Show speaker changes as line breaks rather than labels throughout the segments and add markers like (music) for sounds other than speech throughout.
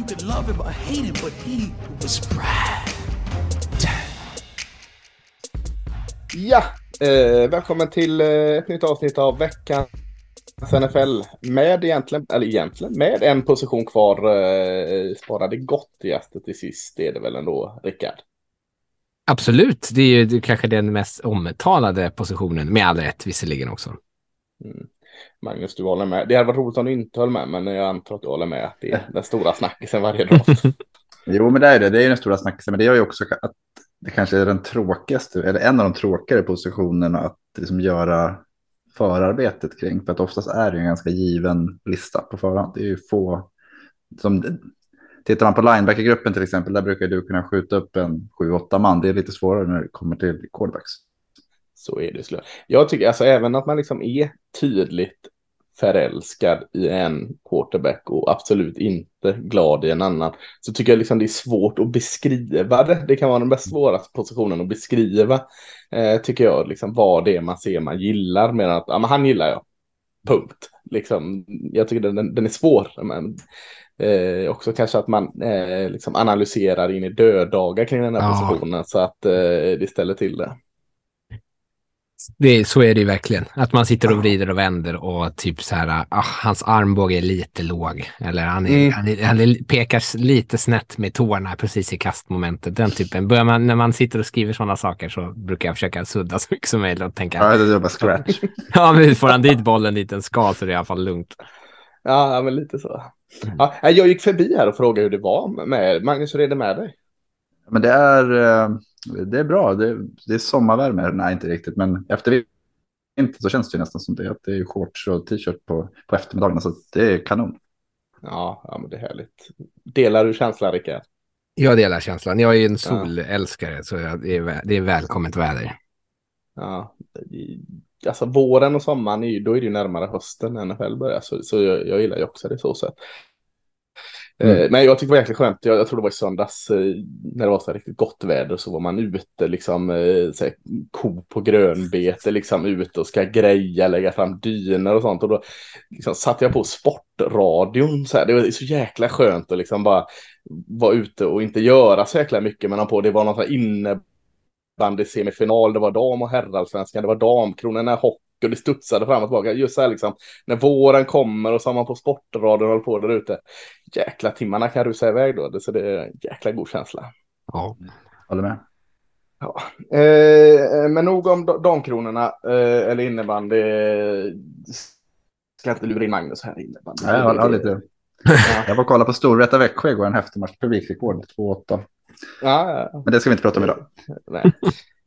You could love him or hate him, but he was Brad.
Ja, eh, välkommen till eh, ett nytt avsnitt av veckans NFL. Med egentligen, eller egentligen, med en position kvar eh, sparade gottigaste till sist. Det är det väl ändå, Rickard?
Absolut, det är ju kanske den mest omtalade positionen, med all rätt visserligen också.
Mm. Magnus, du håller med. Det hade varit roligt om du inte höll med, men jag antar att du håller med. Det är den stora snackisen varje dag. (laughs)
Jo, men det är det. Det är den stora snackisen. Men det gör ju också att det kanske är den tråkigaste, eller en av de tråkigare positionerna att liksom göra förarbetet kring. För att oftast är det ju en ganska given lista på förhand. Det är ju få som Tittar man på linebackergruppen till exempel, där brukar du kunna skjuta upp en 7-8 man. Det är lite svårare när det kommer till quarterbacks.
Så är det. Slö. Jag tycker alltså även att man liksom är tydligt förälskad i en quarterback och absolut inte glad i en annan. Så tycker jag liksom det är svårt att beskriva det. Det kan vara den bäst svåraste positionen att beskriva. Eh, tycker jag liksom vad det är man ser man gillar. Medan att ja, men han gillar jag. Punkt. Liksom, jag tycker den, den är svår. Men, eh, också kanske att man eh, liksom analyserar in i döddagar kring den här
Ja.
positionen. Så att eh, det ställer till det.
Det, så är det ju verkligen. Att man sitter och vrider och vänder och typ så här, ah, hans armbåge är lite låg. Eller han, är,
Mm.
han, är, han är, pekar lite snett med tårna precis i kastmomentet. Den typen. Börjar man, när man sitter och skriver sådana saker så brukar jag försöka sudda så mycket som möjligt och tänka,
Ja, det var scratch. (laughs)
ja men får han dit bollen dit den ska så är det i alla fall lugnt.
Ja, men lite så. Ja, nej, jag gick förbi här och frågade hur det var med Magnus, hur är det med dig?
Men det är, eh, det är bra. Det, det är sommarvärme. Nej, inte riktigt. Men efter vintern så känns det ju nästan som det. Att det är shorts och t-shirt på, på eftermiddagarna. Så det är kanon.
Ja, ja, men det är härligt. Delar du känslan, Rickard?
Jag delar känslan. Jag är ju en solälskare så jag, det, är, det är välkommet väder.
Ja, alltså våren och sommaren, är ju, då är det ju närmare hösten när NFL börjar, så, så jag, jag gillar ju också det så sätt.
Mm.
Eh, men jag tycker det var jäkligt skönt, jag, jag tror det var i söndags eh, när det var så här riktigt gott väder så var man ute liksom, eh, så här, ko på grönbete liksom ute och ska greja, lägga fram dyner och sånt. Och då liksom, satte jag på sportradion så här, det var så jäkla skönt att liksom bara vara ute och inte göra så jäkla mycket men på det var någon sån här innebandy-semifinal, det var dam och herrallsvenskan, det var damkronorna, hockey och det studsade fram och tillbaka. Just så här liksom, när våren kommer och så har man på sportradion och håller på där ute. Jäkla timmarna kan rusa iväg då, det- så det är en jäkla god känsla.
Ja.
Håller med.
Ja. Eh, men nog om da- damkronorna, eh, eller innebandy. Ska inte lura in Magnus här i innebandy.
Nej, jag har lite. (laughs) Jag var och kollade på Storvreta Växjö igår, en häftig match. Publikrekord 2-8.
Ja, ja, ja.
Men det ska vi inte prata om idag.
Nej.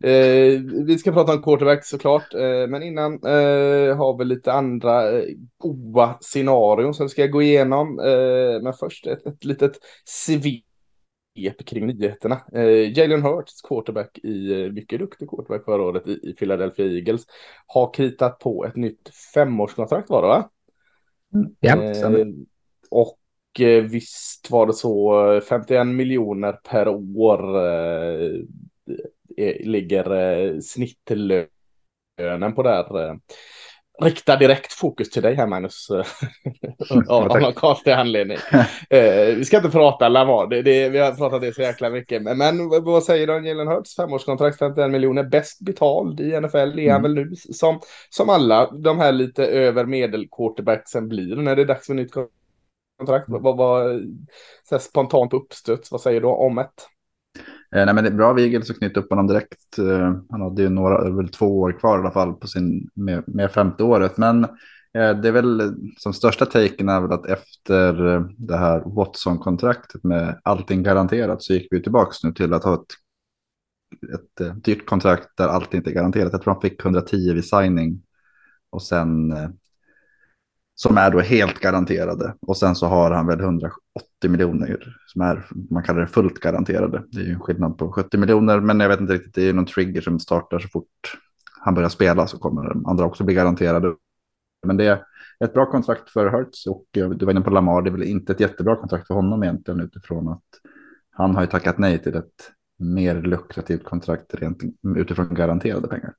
Eh, vi ska prata om quarterback såklart, eh, men innan eh, har vi lite andra eh, goa scenarion som vi ska gå igenom. Eh, men först ett, ett litet svep kring nyheterna. Eh, Jalen Hurts, quarterback i, eh, mycket duktig quarterback förra året i, i Philadelphia Eagles, har kritat på ett nytt femårskontrakt var det va?
Ja,
Eh,
stämmer.
och visst var det så, eh, 51 miljoner per år eh, ligger eh, snittlönen på där. Eh. Rikta direkt fokus till dig här Magnus. (laughs) av av någon konstig anledning. (laughs) eh, vi ska inte prata Lamar, det, det, vi har pratat det så jäkla mycket. Men, men vad- säger du om Jalen Hurts? Femårskontrakt, 51 miljoner, bäst betald i NFL är han
Mm.
väl nu som, som alla de här lite över medel quarterbacksen blir när det är dags för nytt kontrakt. Vad, vad, vad spontant uppstuds, vad säger du om ett?
Eh, nej, men det är bra Vigel så knyter upp honom direkt. Eh, han hade ju några, väl två år kvar i alla fall på sin, med, med femte året. Men eh, det är väl som största taken är väl att efter eh, det här Watson-kontraktet med allting garanterat så gick vi tillbaka nu till att ha ett, ett eh, dyrt kontrakt där allt inte är garanterat. Jag tror han fick 110 vid signing och sen eh, som är då helt garanterade. Och sen så har han väl 180 miljoner som är, man kallar det fullt garanterade. Det är ju en skillnad på 70 miljoner, men jag vet inte riktigt, det är ju någon trigger som startar så fort han börjar spela så kommer de andra också bli garanterade. Men det är ett bra kontrakt för Hertz och eh, du var inne på Lamar, det är väl inte ett jättebra kontrakt för honom egentligen utifrån att han har ju tackat nej till ett mer lukrativt kontrakt rent utifrån garanterade pengar.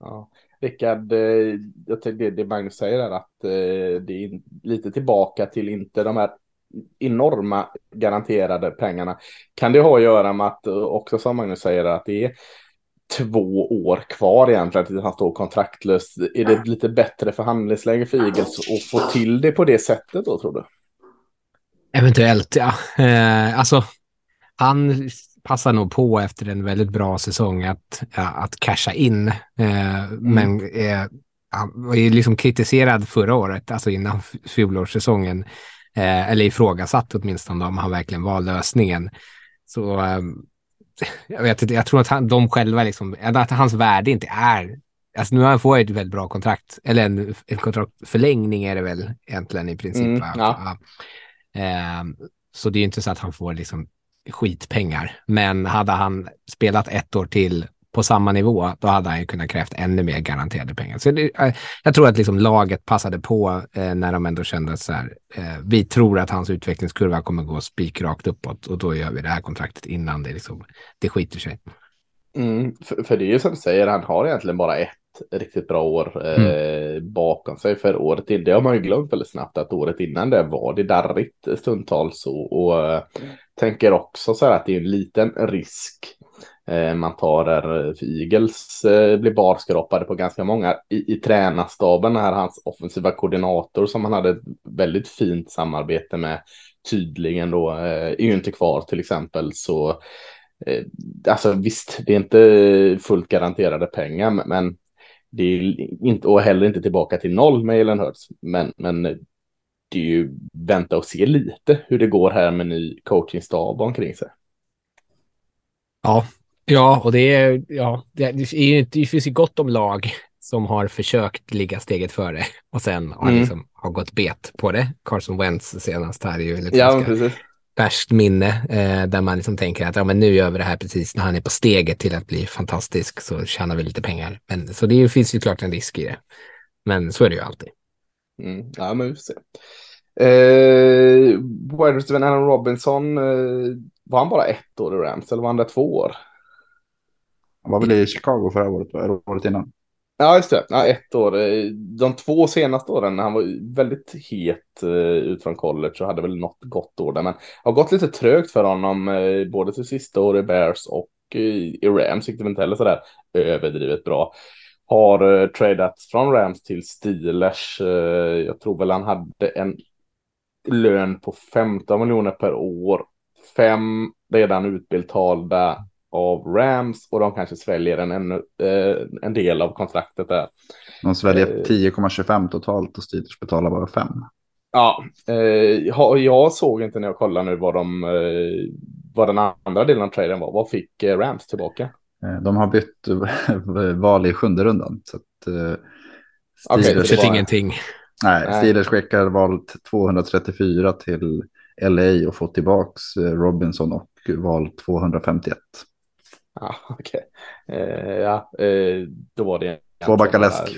Ja. Rickard, eh, jag det Magnus säger är att eh, det är lite tillbaka till inte de här enorma garanterade pengarna. Kan det ha att göra med att eh, också som Magnus säger att det är två år kvar egentligen till han står kontraktlös. Är det lite bättre förhandlingsläge för Eagles att få till det på det sättet då tror du?
Eventuellt ja. Eh, alltså han passar nog på efter en väldigt bra säsong att, att casha in. Eh, mm. Men eh, han var ju liksom kritiserad förra året, alltså innan fjolårssäsongen. Eh, eller ifrågasatt åtminstone om han verkligen var lösningen. Så eh, (laughs) jag vet inte, jag tror att han, de själva liksom, att hans värde inte är Alltså nu har han fått ett väldigt bra kontrakt, eller en, en kontraktförlängning är det väl egentligen i princip. Mm, ja. Ja. Eh, så det är inte så att han får liksom skitpengar. Men hade han spelat ett år till på samma nivå, då hade han ju kunnat krävt ännu mer garanterade pengar. Så det, eh, jag tror att liksom laget passade på eh, när de ändå kände så här, eh, vi tror att hans utvecklingskurva kommer gå spikrakt uppåt och då gör vi det här kontraktet innan det, liksom, det skiter sig.
Mm, för, för, det är ju som du säger, han har egentligen bara ett riktigt bra år eh, mm. bakom sig för året till. Det har man ju glömt väldigt snabbt att året innan det var det darrigt stundtals och, och mm tänker också så här att det är en liten risk eh, man tar där Igels Eagles eh, blir barskrapade på ganska många i, i tränarstaben här hans offensiva koordinator som han hade ett väldigt fint samarbete med tydligen då eh, är ju inte kvar till exempel så eh, alltså visst det är inte fullt garanterade pengar men det är inte, och heller inte tillbaka till noll med Jalen Hurts. Men, men det är ju vänta och se lite hur det går här med ny coachingstab omkring sig.
Ja, ja, och det är, ja, det, är, det finns ju gott om lag som har försökt ligga steget före och sen har, mm. liksom, har gått bet på det. Carson Wentz senast här är ju lite
ja, precis
färskt minne eh, där man liksom tänker att ja, men nu gör vi det här precis när han är på steget till att bli fantastisk så tjänar vi lite pengar. Men, så det finns ju klart en risk i det. Men så är det ju alltid.
Mm, ja, men vi får se. Eh, wide receiver Allen Robinson, eh, var han bara ett år i Rams eller var han där två år?
Han var väl i Chicago förra året, eller året innan?
Ja, just det. Ja, ett år. De två senaste åren, när han var väldigt het uh, ut från college och hade väl något gott år där. Men det har gått lite trögt för honom, uh, både till sista år i Bears och i Rams gick det inte heller sådär överdrivet bra. Har uh, tradats från Rams till Steelers. jag tror väl han hade en lön på 15 miljoner per år. Fem redan utbetalda av Rams och de kanske sväljer en, en, eh, en del av kontraktet där.
De sväljer 10,25 eh, totalt och Steelers betalar bara 5.
Ja, eh, jag såg inte när jag kollade nu vad, de, vad den andra delen av traden var. Vad fick Rams tillbaka?
De har bytt (laughs) val i sjunde rundan. Så att,
Steelers okay, var... ingenting.
Nej, Steelers skickar val 234 till LA och får tillbaka Robinson och val 251.
Ja, (laughs) okej. Okay. Eh, ja, eh, då var det...
Två backar läsk.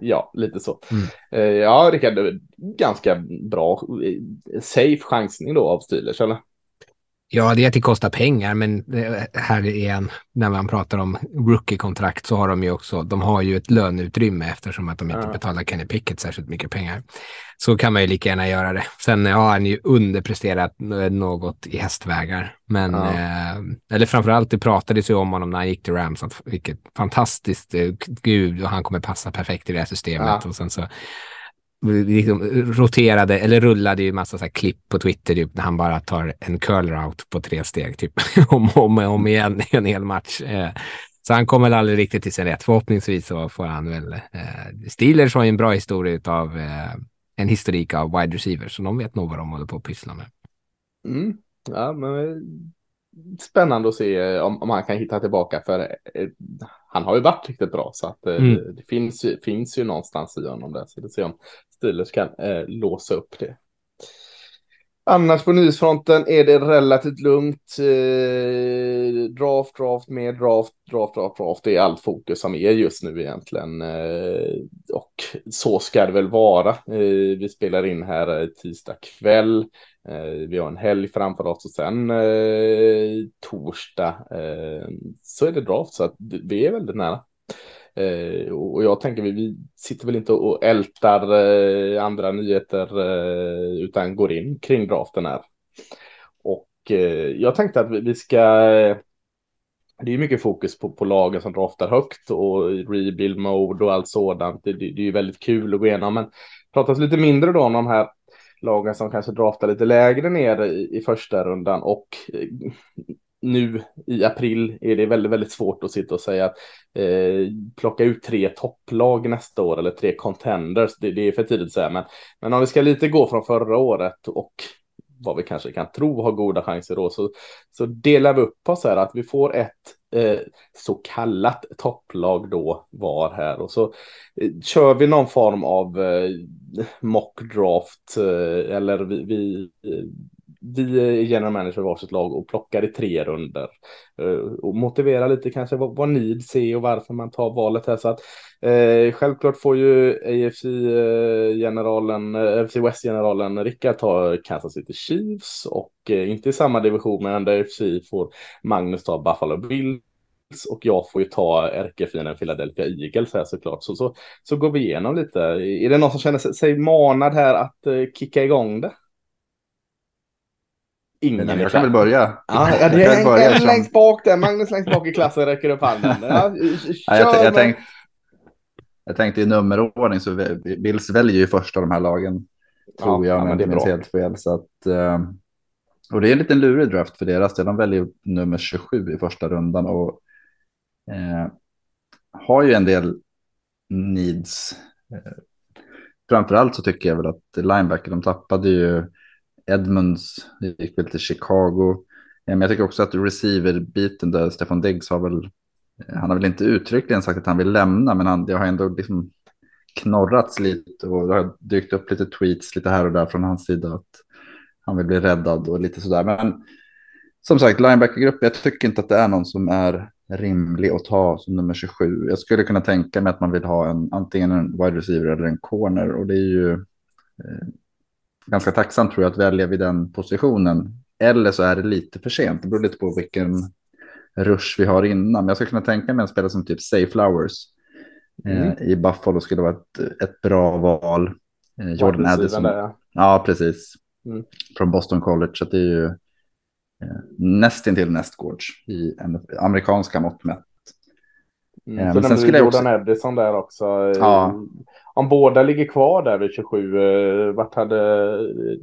Ja, lite så. Mm. Eh, ja, Rickard, ganska bra, eh, safe chansning då av Steelers, eller?
Ja, det är att det kostar pengar, men här igen, när man pratar om rookie-kontrakt så har de ju också, de har ju ett löneutrymme eftersom att de inte ja. betalar Kenny Pickett särskilt mycket pengar. Så kan man ju lika gärna göra det. Sen har han ju underpresterat något i hästvägar. Men, ja. eh, eller framförallt det pratades ju om honom när han gick till Rams, att vilket fantastiskt, eh, gud, och han kommer passa perfekt i det här systemet. Ja. Och sen så liksom roterade eller rullade ju massa så här klipp på Twitter typ, när han bara tar en curl route på tre steg typ (laughs) om och om, om igen i en hel match. Eh, så han kommer aldrig riktigt till sin rätt. Förhoppningsvis så får han väl. Eh, Steelers har ju en bra historia av eh, en historik av wide receivers så de vet nog vad de håller på att pyssla med.
Mm. Ja, men spännande att se om, om han kan hitta tillbaka för eh, han har ju varit riktigt bra så att eh,
Mm.
det finns finns ju någonstans i honom där så det ser om Steelers kan eh, låsa upp det. Annars på nyhetsfronten är det relativt lugnt. Eh, draft, draft, mer draft, draft, draft, draft. Det är allt fokus som är just nu egentligen. Eh, och så ska det väl vara. Eh, vi spelar in här eh, tisdag kväll. Eh, vi har en helg framför oss och sen eh, torsdag eh, så är det draft. Så att vi är väldigt nära. Eh, och jag tänker vi, vi sitter väl inte och ältar eh, andra nyheter eh, utan går in kring draften här. Och eh, jag tänkte att vi, vi ska det är mycket fokus på, på lagen som draftar högt och rebuild mode och allt sådant. Det, det, det är ju väldigt kul att gå igenom, men pratas lite mindre då om de här lagen som kanske draftar lite lägre ner i, i första rundan och eh, nu i april är det väldigt, väldigt svårt att sitta och säga att eh, plocka ut tre topplag nästa år eller tre contenders. Det, det är för tidigt att säga, men, men om vi ska lite gå från förra året och vad vi kanske kan tro har goda chanser då, så, så delar vi upp oss här att vi får ett eh, så kallat topplag då var här och så eh, kör vi någon form av eh, mockdraft mock draft eh, eller vi, vi, vi är general manager varsitt lag och plockar i tre runder. Eh, och motivera lite kanske vad, vad ni ser och varför man tar valet här. Så att eh, självklart får ju AFC-generalen, eh, AFC West-generalen Rickard ta Kansas City Chiefs och eh, inte i samma division men under AFC får Magnus ta Buffalo Bills och jag får ju ta ärkefienden Philadelphia Eagles här såklart. Så, så, så går vi igenom lite. Är det någon som känner sig, manad här att uh, kicka igång det? Ingen
Men jag kan väl börja.
Ja, (laughs) ja, det är
börja som-
längst bak där. Magnus längst bak i klassen räcker upp handen. (laughs) Ja,
Ja, jag, jag, tänk, jag tänkte i nummerordning så Bills väljer ju först av de här lagen. Tror
Ja,
jag,
men
jag
det är
minns helt fel. Så att, eh, och det är en liten lurig draft för deras del. De väljer nummer 27 i första rundan och eh, har ju en del needs. Eh, framförallt så tycker jag väl att linebacker, de tappade ju Edmunds, det gick väl till Chicago. Eh, Men jag tycker också att receiver-biten där Stefan Diggs har väl, eh, han har väl inte uttryckligen sagt att han vill lämna, men han, det har ändå liksom knorrats lite och det har dykt upp lite tweets lite här och där från hans sida att han vill bli räddad och lite sådär. Men som sagt, linebackergruppen, jag tycker inte att det är någon som är rimlig att ta som nummer 27. Jag skulle kunna tänka mig att man vill ha en, antingen en wide receiver eller en corner och det är ju eh, ganska tacksamt tror jag att välja vid den positionen. Eller så är det lite för sent. Det beror lite på vilken rush vi har innan. Men jag skulle kunna tänka mig en spelare som typ Say Flowers
Mm.
eh, i Buffalo skulle vara ett, ett bra val. Eh, Jordan Addison.
där, ja.
Ja, precis.
Mm.
Från Boston College. Så det är ju nästintill nästgårds i en, amerikanska mått mätt.
Mm.
Eh, men sen
nämnde
skulle
Jordan Addison där också. Eh,
Ja.
Om båda ligger kvar där vid 27, eh, vart hade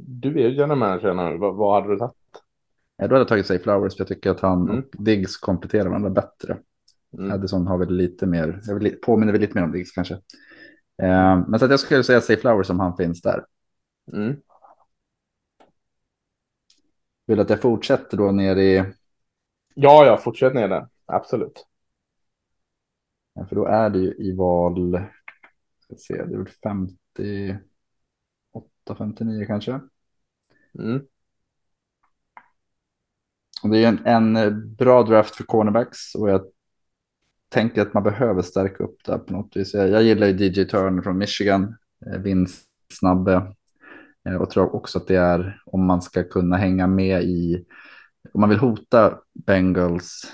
du är ju general manager nu, vad, hade du tagit?
Ja, då hade jag tagit Say Flowers för jag tycker att han
Mm.
och Diggs kompletterar varandra bättre.
Mm.
Addison har väl lite mer, jag vill, påminner väl lite mer om Diggs kanske. Eh, men så att jag skulle säga Say Flowers om han finns där.
Mm.
Vill att jag fortsätter då ner i,
Ja, ja, fortsätt ner där. Absolut.
ja, för då är det ju i val, ska se, det är väl 58, 59 kanske.
Mm.
Och det är en, en bra draft för cornerbacks och jag tänker att man behöver stärka upp där på något vis. Jag, jag gillar ju DJ Turner från Michigan, eh, vindsnabbe. Eh, och tror också att det är om man ska kunna hänga med i, om man vill hota Bengals,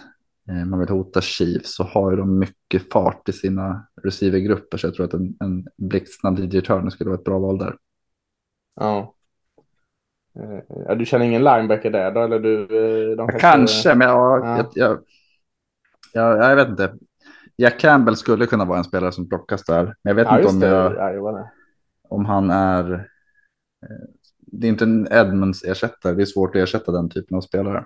eh, man vill hota Chiefs så har ju de mycket fart i sina receivergrupper så jag tror att en, en blixtsnabb DJ Turner skulle vara ett bra val där.
Ja. Eh, ja, du känner ingen linebacker där då? Eller du, de
Kanske, men jag,
Ja.
jag, jag, jag, vet inte. Jack Campbell skulle kunna vara en spelare som plockas där. Men jag vet
Ja,
inte om, jag,
Ja,
om han är... Det är inte en Edmunds ersättare. Det är svårt att ersätta den typen av spelare.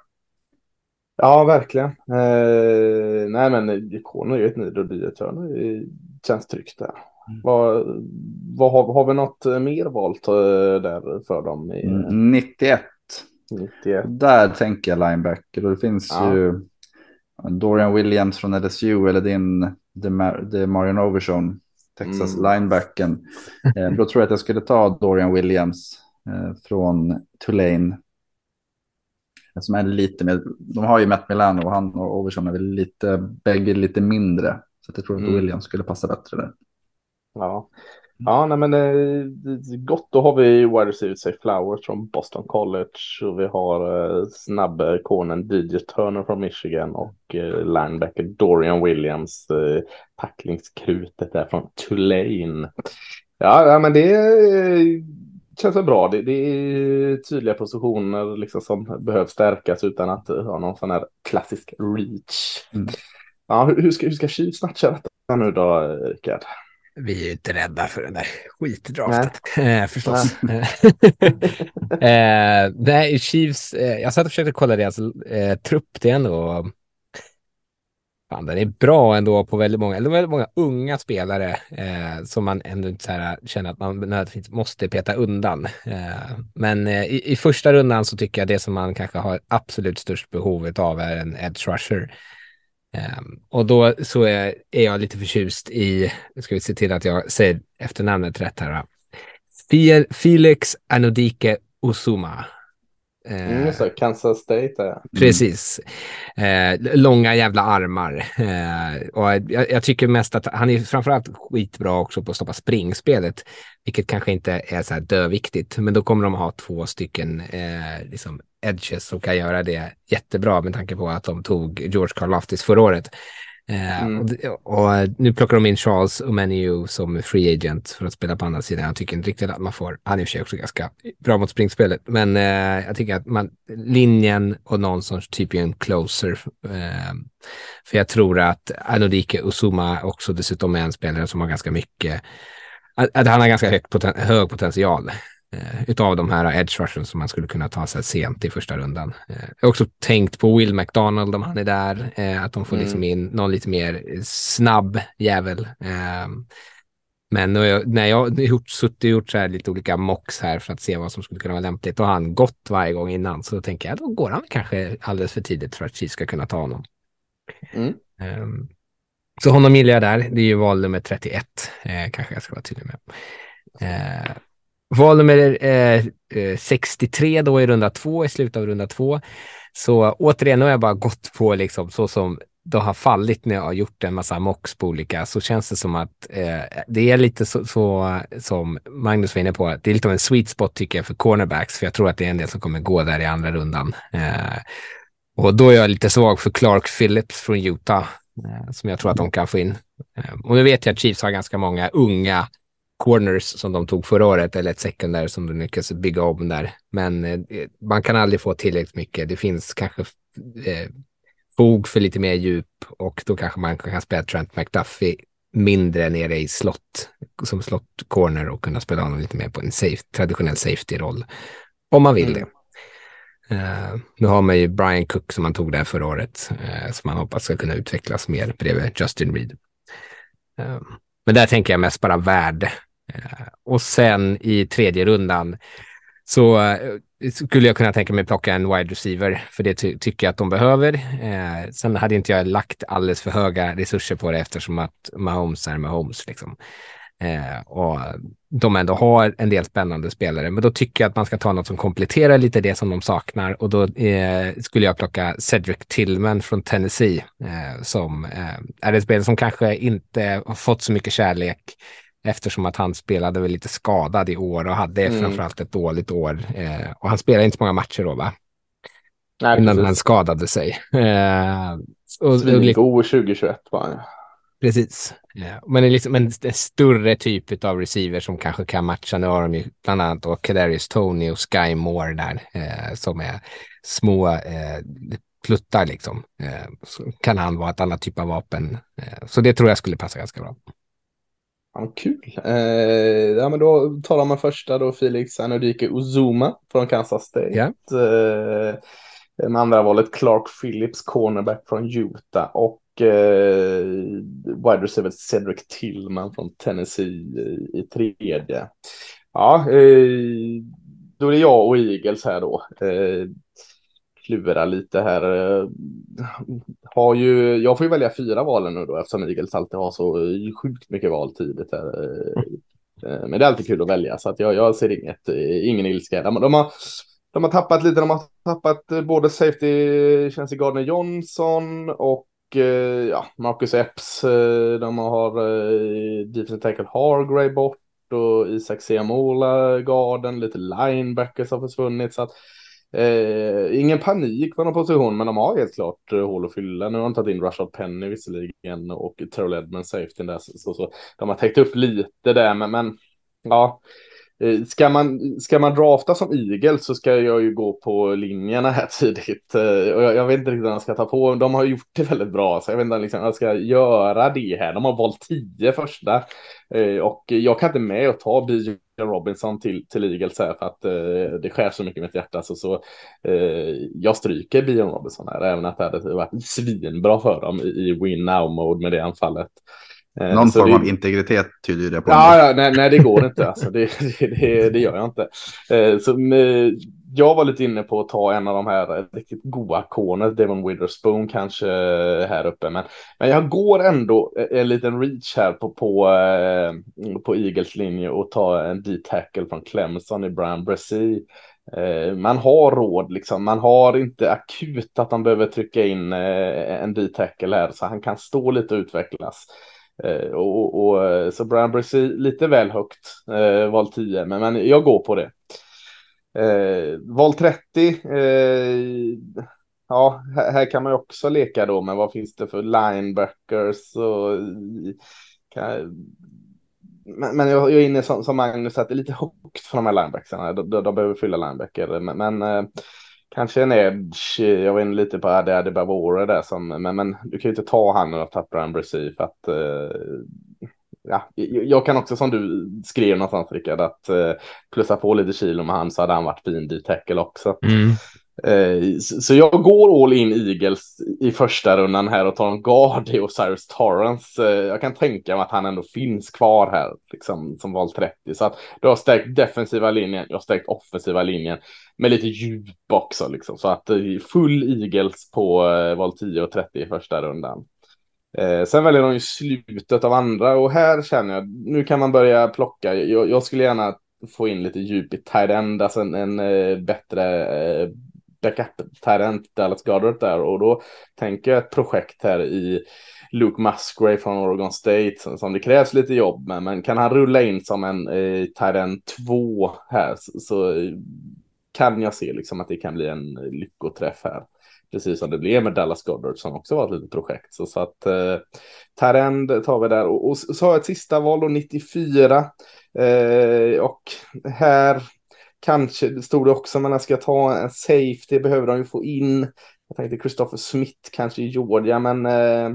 Ja, verkligen. Eh, nej, men ikoner är ett nid och Turner det känns tryggt där.
Mm.
Vad, vad har, har vi något mer valt eh, där för dem? I,
Mm, 91
91.
Där tänker jag linebacker och det finns
Ja.
ju Dorian Williams från LSU eller din DeMar- DeMarion Overshown, Texas
Mm.
linebacken. Eh, då tror jag att jag skulle ta Dorian Williams eh, från Tulane. Som är lite mer, de har ju Matt Milano och han och Overshown är väl lite, bägge lite mindre. Så jag tror att
Mm.
Williams skulle passa bättre där.
Ja, ja nej, men eh, gott. Då har vi wide receiver Say Flowers från Boston College och vi har eh, snabbe cornern DJ Turner från Michigan och eh, linebacker Dorian Williams, eh, tacklingskrutet där från Tulane. Ja, ja men det eh, känns väl bra. Det, det är tydliga positioner liksom som behöver stärkas utan att eh, ha någon sån här klassisk reach.
Mm.
Ja, hur, hur ska, hur ska Chiefs matcha detta nu då, eh, Rickard?
Vi är ju inte rädda för den där skitdraften, (laughs) eh, förstås. (laughs) eh, nej, Chiefs, eh, jag satt och försökte kolla deras eh, trupp, det är ändå... Fan, den är bra ändå på väldigt många, eller väldigt många unga spelare eh, som man ändå inte så här, känner att man nödvändigtvis måste peta undan. Eh, men eh, i, i första rundan så tycker jag det som man kanske har absolut störst behov av är en edge rusher. Um, och då så är, är jag lite förtjust i, nu ska vi se till att jag säger efternamnet rätt här. va? Felix Anodike Osuma. Eh,
Mm, det, Kansas State är
Precis. Eh, långa jävla armar. Eh, och jag, jag tycker mest att han är framförallt skitbra också på att stoppa springspelet, vilket kanske inte är så här döviktigt, men då kommer de ha två stycken eh, liksom edges som kan göra det jättebra med tanke på att de tog George Karlaftis förra året. Eh,
Mm.
och, och nu plockar de in Charles Omeniu som free agent för att spela på andra sidan. Jag tycker inte riktigt att man får, han är i och för sig också ganska bra mot springspelet, men eh, jag tycker att man, linjen och någon sorts typ är en closer. Eh, för jag tror att Anodike Usuma också dessutom är en spelare som har ganska mycket, att, att han har ganska hög, poten, hög potential eh, utav de här edge rushen som man skulle kunna ta sig sent i första rundan. Eh, jag har också tänkt på Will McDonald om han är där, eh, att de får
Mm.
liksom in någon lite mer snabb jävel. Eh, men när jag, när jag har gjort, suttit och gjort så här lite olika mocks här för att se vad som skulle kunna vara lämpligt och han gått varje gång innan så tänker jag då går han kanske alldeles för tidigt för att Chiefs ska kunna ta honom.
Mm.
Ehm, så honom gillar jag där. Det är ju val nummer 31, eh, kanske jag ska vara tydlig med. Val nummer eh, eh 63 då i runda två, i slutet av runda två. Så återigen, nu har jag bara gått på liksom så som det har fallit när jag har gjort en massa mocks på olika, så känns det som att eh, det är lite så, så som Magnus var inne på, det är lite av en sweet spot tycker jag för cornerbacks, för jag tror att det är en del som kommer gå där i andra rundan. Eh, och då är jag lite svag för Clark Phillips från Utah, eh, som jag tror att de kan få in. Eh, och nu vet jag att Chiefs har ganska många unga corners som de tog förra året, eller ett secondary som de lyckas bygga om där. Men eh, man kan aldrig få tillräckligt mycket. Det finns kanske eh, fog för lite mer djup och då kanske man kan spela Trent McDuffie mindre nere i slott, som slott corner och kunna spela honom lite mer på en safe, traditionell safety-roll. Om man vill
Mm.
det. Eh, nu har man ju Brian Cook som man tog där förra året, uh, som man hoppas ska kunna utvecklas mer bredvid Justin Reed. Eh, men där tänker jag mest bara värde. Eh, och sen i tredje rundan så eh, skulle jag kunna tänka mig plocka en wide receiver, för det ty tycker jag att de behöver. Eh, sen hade inte jag lagt alldeles för höga resurser på det eftersom att Mahomes är Mahomes. Liksom. Eh, och de ändå har en del spännande spelare, men då tycker jag att man ska ta något som kompletterar lite det som de saknar och då eh, skulle jag plocka Cedric Tillman från Tennessee eh, som eh, är ett spel som kanske inte har fått så mycket kärlek eftersom att han spelade väl lite skadad i år och hade
Mm.
framförallt ett dåligt år. Eh, och han spelade inte så många matcher då, va?
Nej,
Innan han
precis.
skadade sig. Eh, och,
Svingo 2021 var han.
Precis. Ja, men det är liksom en, en större typ av receiver som kanske kan matcha. Nu har de ju bland annat då Kadarius Tony och Sky Moore där eh, som är små eh, pluttar liksom. Eh, kan han vara ett annat typ av vapen. Eh, så det tror jag skulle passa ganska bra.
Ja, kul. Eh, ja, men då talar man första då Felix Anodike Uzuma från Kansas State.
Ja.
Eh, med andra valet Clark Phillips, cornerback från Utah och eh, wide receiver Cedric Tillman från Tennessee i, i tredje. Ja, eh, då är det jag och Eagles här då. Eh, klura lite här. Eh, har ju, jag får ju välja fyra valen nu då eftersom Eagles alltid har så sjukt mycket val tidigt här. Eh, eh, men det är alltid kul att välja så att jag, jag ser inget, ingen ilska. De, de, har, de har tappat lite, de har tappat både safety, känns i Gardner Johnson och ja, Marcus Epps. De har defensive tackle Hargrave bort och Isak Seamola, garden, lite linebackers har försvunnit. Så att, eh, ingen panik på någon position, men de har helt klart eh, hål att fylla. Nu har de tagit in Rashad Penny visserligen och Terrell Edmonds safety där. Så, så, så, de har täckt upp lite där, men, men ja. Eh, ska man, ska man drafta som igel så ska jag ju gå på linjerna här (laughs) tidigt. Eh, och jag, jag vet inte riktigt vad jag ska ta på. De har gjort det väldigt bra, så jag vet inte liksom, jag ska göra det här. De har valt tio första eh, och jag kan inte med att ta Bijan Robinson till, till Eagles här för att det skär så mycket i mitt hjärta. Så, så jag stryker Bijan Robinson här, även att det hade varit svinbra för dem i, i win now mode med det anfallet.
Eh, Någon form det... av integritet tyder det på.
Ja, ja nej, nej, det går inte. Alltså. Det, (laughs) det, det, gör jag inte. Eh, så, jag var lite inne på att ta en av de här riktigt goa korna, Devon Witherspoon kanske här uppe. Men, men jag går ändå en liten reach här på, på, eh, på Eagles linje och ta en D-tackle från Clemson i Brian Bresee. Man har råd, liksom. man har inte akut att man behöver trycka in en D-tackle här, så han kan stå lite och utvecklas. Eh, och, och, eh, så Brian Brissy lite väl högt, eh, val 10, men, men jag går på det. Eh, val 30, eh, ja, här, här, kan man ju också leka då, men vad finns det för linebackers och kan, men, men jag, jag är inne som, som Magnus att det är lite högt för de här linebacksarna, De, de, de behöver fylla linebacker, men, men eh, kanske en edge. Jag var inne lite på Adi Adibavore där som, men, men du kan ju inte ta han och tappa en Bresee för att eh, ja, jag kan också som du skrev någonstans Rickard att eh, plussa på lite kilo med han så hade han varit fin i tackle också. Mm. Eh, så jag går all in Eagles i första rundan här och tar en guard i Osiris Torrance. Eh, jag kan tänka mig att han ändå finns kvar här liksom som val 30 så att du har stärkt defensiva linjen. Jag har stärkt offensiva linjen med lite djup också liksom. Så att eh, full Eagles på val 10 och 30 i första rundan. Sen väljer de ju slutet av andra och här känner jag, nu kan man börja plocka. Jag, jag skulle gärna få in lite djup i tight end, alltså en, en bättre backup-talent Dallas Goddard där och då tänker jag ett projekt här i Luke Musgrave från Oregon State som, det krävs lite jobb med, men kan han rulla in som en eh, tight 2 här så, så eh, kan jag se liksom att det kan bli en lyckoträff här. Precis som det blev med Dallas Goddard som också var ett litet projekt. Så, så att eh, Tarend tar vi där och, och så har jag ett sista val och 94. Eh, och här kanske det stod det också, men jag ska ta en safety behöver de ju få in. Jag tänkte Christopher Smith kanske i Georgia, men eh,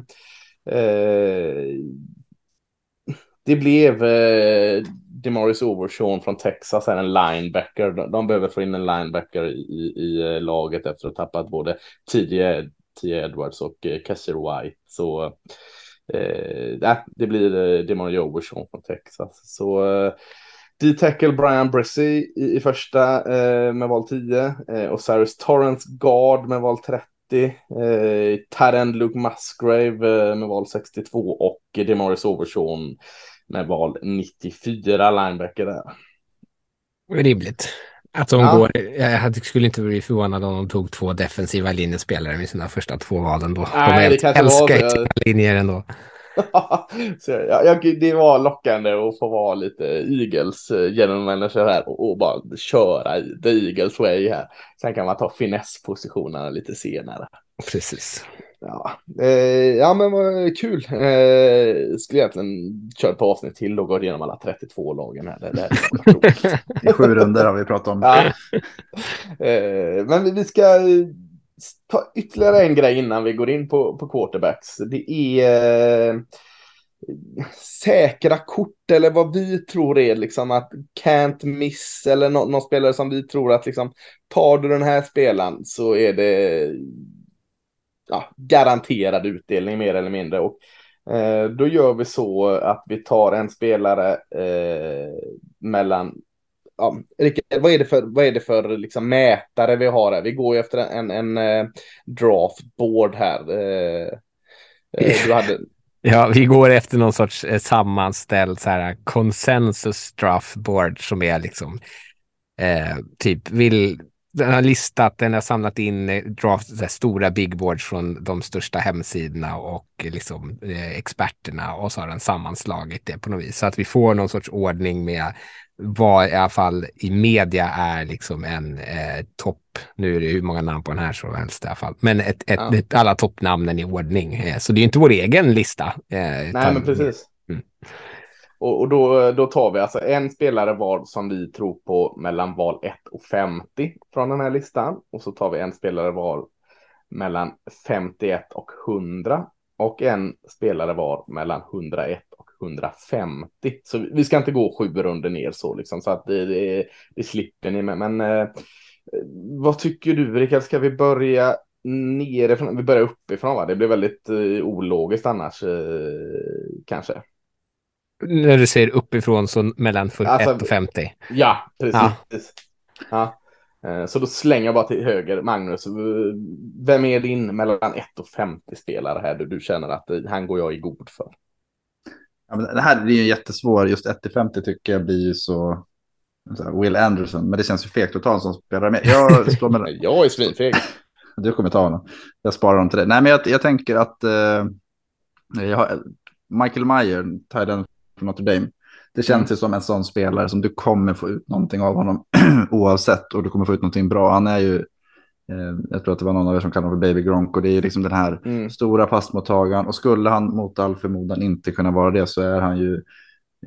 eh, det blev eh, Demaris Overshawn från Texas är en linebacker. De, de behöver få in en linebacker i, i, i eh, laget efter att ha tappat både T.J. Edwards och eh, White. Så eh, eh, det blir eh, Demaris Overshawn från Texas. Så eh, D-tackle Brian Bressie i, i första eh, med val 10 eh, och Cyrus Torrance guard med val 30. Eh, Tarend Luke Musgrave eh, med val 62 och Demaris Overshawn med val 94 linebacker där.
Rimligt. Att de ja. går, jag skulle inte bli förvånad om de tog två defensiva linjespelare med sina första två valen då. Nej, de älskar jag... linjer ändå. (laughs)
så jag, jag, det var lockande att få vara lite Eagles eh, general manager här och, och, bara köra the Eagles way här. Sen kan man ta finesspositionerna lite senare.
Precis.
Ja, eh, ja men vad kul. Eh, skulle egentligen köra på avsnitt till och gå igenom alla 32 lagen här. Det,
det (laughs) I sju runder har vi pratat om.
Ja. Eh, men vi ska ta ytterligare en grej innan vi går in på, på quarterbacks. Det är eh, säkra kort eller vad vi tror är liksom att can't miss eller no någon spelare som vi tror att liksom tar du den här spelaren så är det ja, garanterad utdelning mer eller mindre. Och eh, då gör vi så att vi tar en spelare eh, mellan ja, Rickard, vad är det för, vad är det för liksom, mätare vi har här? Vi går ju efter en, en, eh, en draftboard här.
Eh, eh, du hade... (laughs) Ja, vi går efter någon sorts sammanställd så här, consensus draftboard som är liksom eh, typ vill den har listat, den har samlat in eh, här, stora bigboards från de största hemsidorna och liksom eh, experterna och så har den sammanslagit det på något vis så att vi får någon sorts ordning med vad i alla fall i media är liksom en eh, topp. Nu är det hur många namn på den här så helst i alla fall, men ett, ett, ja. ett, alla toppnamnen i ordning. Eh, så det är inte vår egen lista.
Eh, Nej, men precis. Mm. Och, och, då, då tar vi alltså en spelare var som vi tror på mellan val 1 och 50 från den här listan. Och så tar vi en spelare var mellan 51 och 100. Och en spelare var mellan 101 och 150. Så vi ska inte gå sju runder ner så liksom. Så att det, det, det slipper ni med. Men eh, vad tycker du Rickard? Ska vi börja nerifrån? Vi börjar uppifrån va? Det blir väldigt eh, ologiskt annars eh, kanske.
När du säger uppifrån så mellan 41 alltså, och 50.
Ja, precis. Ja. ja. Eh, så då slänger jag bara till höger. Magnus, vem är din mellan 1 och 50 spelare här du, du känner att han går jag i god för?
Ja, men det här är ju jättesvår. Just 1 till 50 tycker jag blir ju så... så Will Anderson, men det känns ju fegt att ta en sån spelare med. Jag, står med... (laughs)
jag är svinfeg. (laughs)
Du kommer ta honom. Jag sparar dem till dig. Nej, men jag, jag tänker att uh, jag har, Michael Meyer, tar den för Notre Dame. Det känns mm. ju som en sån spelare som du kommer få ut någonting av honom (clears throat) oavsett och du kommer få ut någonting bra. Han är ju, eh, jag tror att det var någon av er som kallade honom för Baby Gronk och det är liksom den här mm. stora passmottagaren och skulle han mot all förmodan inte kunna vara det så är han ju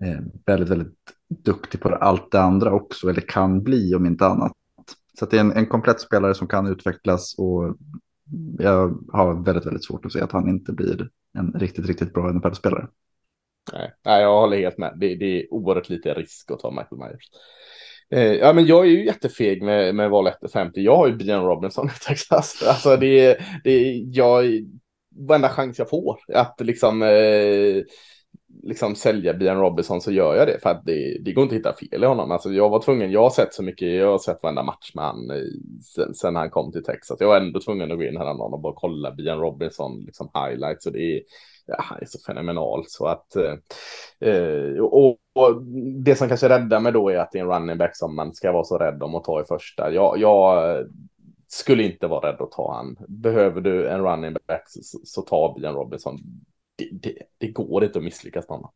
eh, väldigt, väldigt duktig på allt det andra också eller kan bli om inte annat. Så det är en, en komplett spelare som kan utvecklas och jag har väldigt, väldigt svårt att se att han inte blir en riktigt, riktigt bra NFL-spelare.
Nej, nej, jag håller helt med. Det, det är oerhört lite risk att ta Michael Myers. Eh, ja, men jag är ju jättefeg med, med val 1-50. Jag har ju Brian Robinson i Texas. Alltså det, det, jag, varenda chans jag får att liksom, eh, liksom sälja Brian Robinson så gör jag det. För att det, det går inte att hitta fel i honom. Alltså jag var tvungen, jag har sett så mycket, jag har sett varenda match med han eh, sen, sen han kom till Texas. Jag var ändå tvungen att gå in här och bara kolla Brian Robinson liksom highlights. Och det är, ja, han är så fenomenal så att eh, eh, och, och, det som kanske räddar mig då är att det är en running back som man ska vara så rädd om att ta i första. Jag, jag skulle inte vara rädd att ta han. Behöver du en running back så, så ta Bian Robinson. Det, det, det, går inte att misslyckas med honom.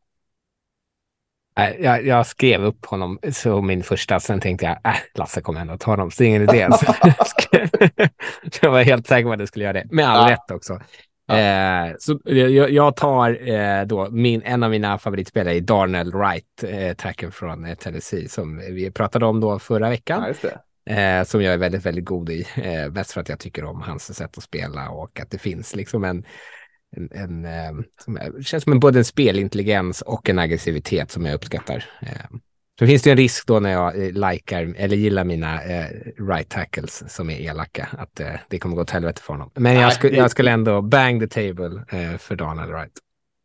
Jag, jag, skrev upp honom som min första, sen tänkte jag, äh, Lasse kommer ändå ta honom, så det är ingen idé. (laughs) (laughs) jag var helt säker på att du skulle göra det, med all ja. rätt också. Eh, så jag, jag tar eh, då min, en av mina favoritspelare i Darnell Wright, eh, tacken från eh, Tennessee, som vi pratade om då förra veckan. Ja, eh, som jag är väldigt, väldigt god i. Eh, mest för att jag tycker om hans sätt att spela och att det finns liksom en, en, en eh, som känns som en, både en spelintelligens och en aggressivitet som jag uppskattar. Så finns det en risk då när jag eh, likar eller gillar mina eh, right tackles som är elaka att eh, det kommer gå åt helvete för honom. Men jag, sku, jag skulle ändå bang the table eh, för Donald Wright.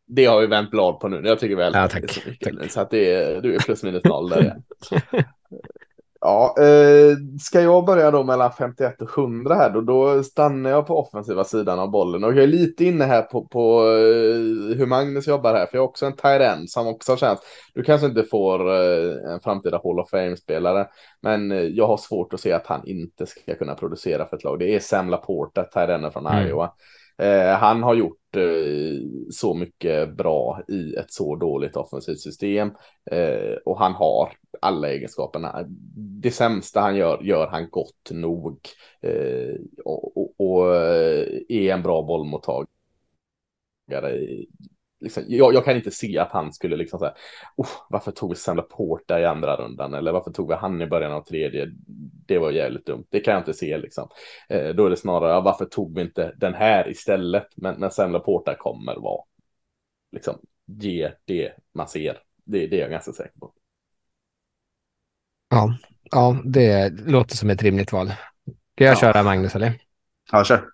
Det har vi vänt blad på nu. Jag tycker väl
ja, tack, så,
tack. så att det är, du är plus minus noll där. (laughs) (laughs) Ja, eh, ska jag börja då mellan 51 och 100 här då, då stannar jag på offensiva sidan av bollen och jag är lite inne här på, på eh, hur Magnus jobbar här, för jag är också en tight som också känns, du kanske inte får eh, en framtida Hall of Fame-spelare, men eh, jag har svårt att se att han inte ska kunna producera för ett lag. Det är Sam Laporta, tight från mm. Eh, han har gjort eh, så mycket bra i ett så dåligt offensivt system eh, och han har alla egenskaperna. Det sämsta han gör, gör han gott nog eh, och, och, och, eh, är en bra bollmottagare liksom, jag, jag, kan inte se att han skulle liksom säga, oh, varför tog vi Sam Porta i andra rundan eller varför tog vi han i början av tredje? Det var jävligt dumt. Det kan jag inte se liksom. Eh, då är det snarare, ja, varför tog vi inte den här istället? Men när Sam Porta kommer vara, liksom, ge det man ser. Det, det är jag ganska säker på.
Ja, ja, det låter som ett rimligt val. Ska jag ja. köra Magnus eller?
Ja, kör.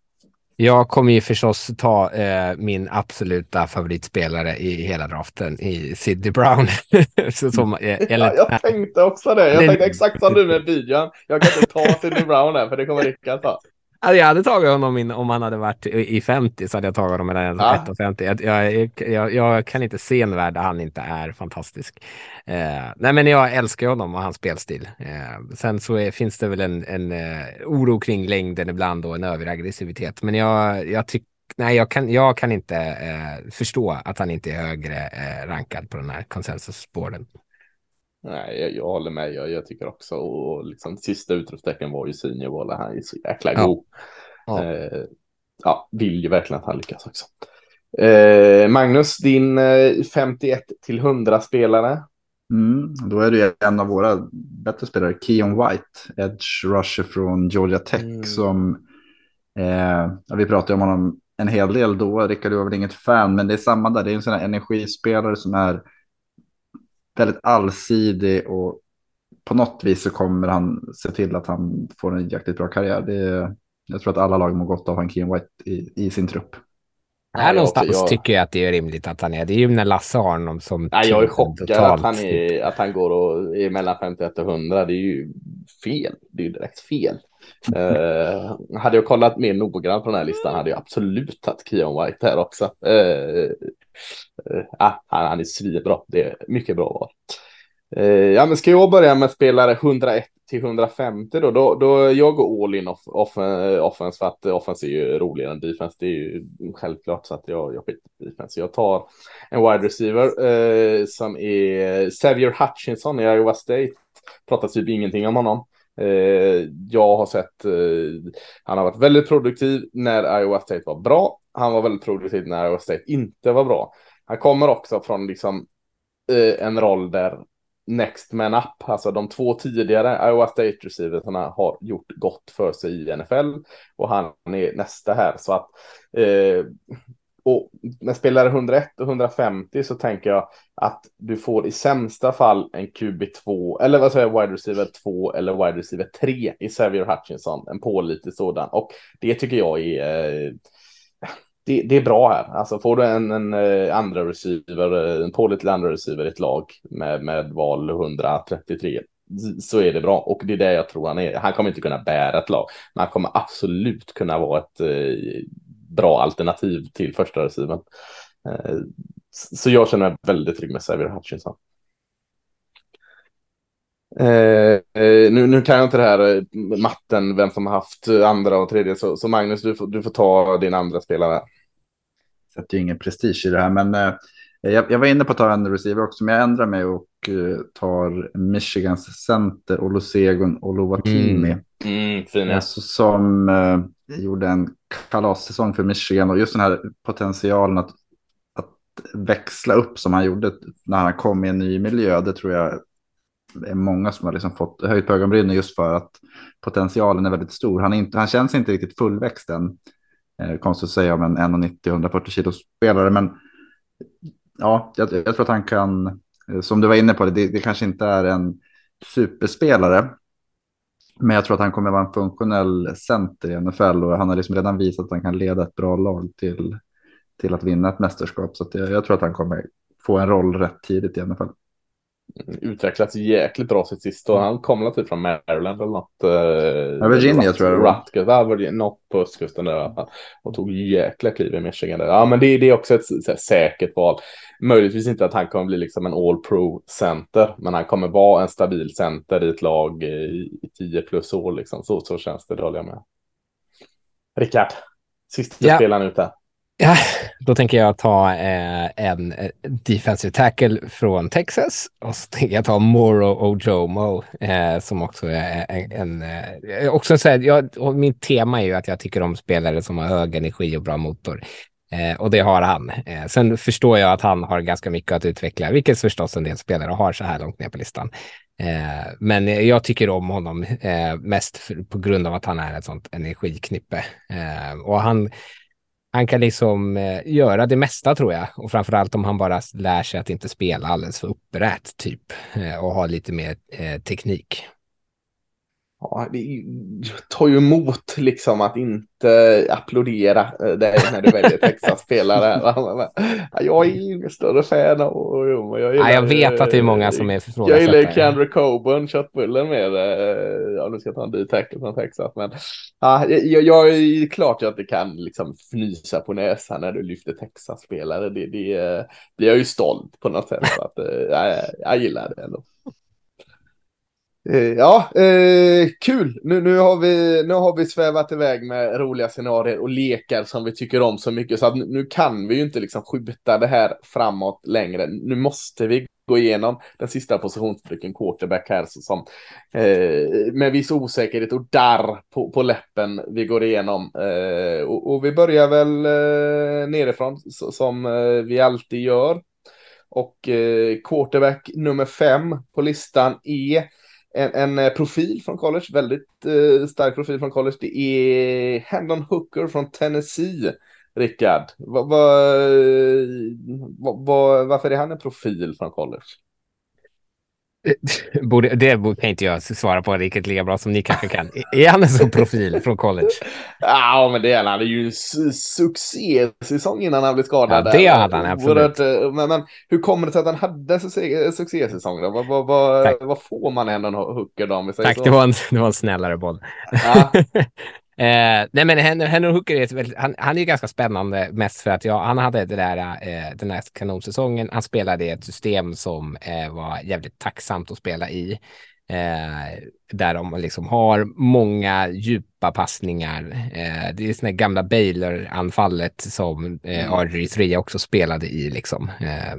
Jag kommer ju förstås ta eh, min absoluta favoritspelare i hela draften i Sidney Brown. (laughs) så som, eh, eller,
ja, jag tänkte också det. Jag tänkte exakt som du med videon. Jag kan inte ta Sidney Brown här för det kommer Rickard ta.
Alltså jag hade tagit honom in, om han hade varit i 50 så hade jag tagit honom mellan ja. 1 och 50. Jag, jag, jag, jag, kan inte se en värld där han inte är fantastisk. Eh, nej men jag älskar honom och hans spelstil. Eh, sen så är, finns det väl en, en uh, oro kring längden ibland och en överaggressivitet. Men jag, jag tycker Nej, jag kan, jag kan inte eh, förstå att han inte är högre eh, rankad på den här konsensusspåren.
Nej, jag, jag, håller med. Jag, jag tycker också och liksom sista utropstecken var ju seniorboll. Han är så jäkla ja. god. Ja. Eh, ja, vill ju verkligen att han lyckas också. Eh, Magnus, din eh, 51 till 100 spelare.
Mm, då är det en av våra bättre spelare, Keon White, edge rusher från Georgia Tech, mm. som eh, vi pratade om honom en hel del då. Rickard, du var väl inget fan, men det är samma där. Det är en sån här energispelare som är väldigt allsidig och på något vis så kommer han se till att han får en jäkligt bra karriär. Det är, jag tror att alla lag mår gott av att ha en Keane White i, i sin trupp.
Här ja, någonstans jag... tycker jag att det är rimligt att han är. Det är ju när Lasse har honom som...
Ja, jag är chockad att han, är, att han går och är mellan 51 och 100. Det är ju fel. Det är ju direkt fel. uh, (laughs) hade jag kollat mer noggrant på den här listan hade jag absolut tagit Keon White här också. Uh, uh, han, han är svinbra. Det är mycket bra val. Eh, ja, men ska jag börja med spelare 101 till 150 då, då, då jag går all in off, off, eh, offense för att offense är ju roligare än defense. Det är ju självklart så att jag, jag skiter i defense. Jag tar en wide receiver eh, som är Xavier Hutchinson i Iowa State. Pratar typ ingenting om honom. Eh, jag har sett, eh, han har varit väldigt produktiv när Iowa State var bra. Han var väldigt produktiv när Iowa State inte var bra. Han kommer också från liksom eh, en roll där next man up, alltså de två tidigare Iowa State receiversarna har gjort gott för sig i NFL och han är nästa här så att eh, och med spelare 101 och 150 så tänker jag att du får i sämsta fall en QB2 eller vad säger jag, wide receiver 2 eller wide receiver 3 i Xavier Hutchinson, en pålitlig sådan och det tycker jag är eh, det, det, är bra här. Alltså får du en, en eh, andra receiver, eh, en pålitlig andra receiver i ett lag med, med val 133 så är det bra och det är det jag tror han är. Han kommer inte kunna bära ett lag, men han kommer absolut kunna vara ett eh, bra alternativ till första receiven. Eh, så jag känner mig väldigt trygg med Xavier Hutchinson. Eh, eh nu, nu kan jag inte det här matten, vem som har haft andra och tredje, så, så Magnus, du får, du får ta din andra spelare
sätter ju ingen prestige i det här. Men eh, jag, jag, var inne på att ta en receiver också, men jag ändrar mig och eh, tar Michigans center Olusegun Oluwatimi.
Mm. Mm,
alltså, som eh, gjorde en kalassäsong för Michigan och just den här potentialen att, att växla upp som han gjorde när han kom i en ny miljö. Det tror jag är många som har liksom fått höjt på ögonbrynen just för att potentialen är väldigt stor. Han, inte, han känns inte riktigt fullväxt än. Eh, konstigt att säga om en 1,90-140 kilo spelare, men ja, jag, jag, tror att han kan, eh, som du var inne på, det, det kanske inte är en superspelare, men jag tror att han kommer vara en funktionell center i NFL och han har liksom redan visat att han kan leda ett bra lag till, till att vinna ett mästerskap. Så jag, jag tror att han kommer få en roll rätt tidigt i NFL
utvecklats jäkligt bra sitt sista och han kom typ från Maryland eller något. Eh,
ja, Virginia tror jag det
var. Rutgers, ja, Virginia, något på östkusten där i alla fall. Och tog jäkla kliv i Michigan där. Ja, men det, det är också ett här, säkert val. Möjligtvis inte att han kommer bli liksom en all pro center, men han kommer vara en stabil center i ett lag i, i tio plus år liksom. Så, så känns det, det håller jag med. Rickard, sista ja. spelaren ut här.
Ja, då tänker jag ta eh, en eh, defensive tackle från Texas och så tänker jag ta Moro Ojomo eh, som också är en... en också så här, jag, min tema är ju att jag tycker om spelare som har hög energi och bra motor. Eh, och det har han. Eh, sen förstår jag att han har ganska mycket att utveckla, vilket förstås en del spelare har så här långt ner på listan. Eh, men jag tycker om honom eh, mest för, på grund av att han är ett sånt energiknippe. Eh, och han han kan liksom eh, göra det mesta tror jag. Och framförallt om han bara lär sig att inte spela alldeles för upprätt typ. Eh, och ha lite mer eh, teknik.
Ja, det tar ju emot liksom att inte applådera eh, dig när du väljer Texas-spelare. (laughs) jag är ingen större fan av
jag, gillar, ja, jag vet att det är många som är
Jag gillar Kendra Coburn, köttbullen med, eh, ja nu ska jag ta en D-tackle från Texas, men ja, jag, jag är klart jag inte kan liksom fnysa på näsan när du lyfter Texas-spelare. Det, det, är jag ju stolt på något sätt. Att, eh, jag, jag gillar det ändå. Eh, ja, eh, kul. Nu, nu, har vi, nu har vi svävat iväg med roliga scenarier och lekar som vi tycker om så mycket så att nu, kan vi ju inte liksom skjuta det här framåt längre. Nu måste vi gå igenom den sista positionsdrycken quarterback här som eh, med viss osäkerhet och darr på, på läppen vi går igenom. Eh, och, och, vi börjar väl eh, nerifrån som eh, vi alltid gör. Och eh, quarterback nummer fem på listan är en, en eh, profil från college, väldigt eh, stark profil från college. Det är Hendon Hooker från Tennessee. Rickard, va, va, eh, va, varför är han en profil från college? (laughs)
Borde, det kan inte jag svara på riktigt lika bra som ni kanske kan. Är han en sån profil från college? (laughs)
Ja, men det är han. Är ju succésäsong innan han blev skadad.
Ja, det hade han absolut.
Eh, men, men, hur kommer det sig att han hade en succésäsong? Då? Vad, vad, vad, vad får man ändå en hooker då? Om vi
säger Tack, så? Det, var en, det var en snällare boll. Ja. (laughs) Eh, nej men Henry Hooker är, väldigt, han, han är ganska spännande mest för att ja, han hade det där, eh, den här kanonsäsongen. Han spelade i ett system som eh, var jävligt tacksamt att spela i. Eh, där de liksom har många djupa passningar. Eh, det är sådana gamla Baylor-anfallet som eh, mm. RG3 också spelade i. Liksom. Eh,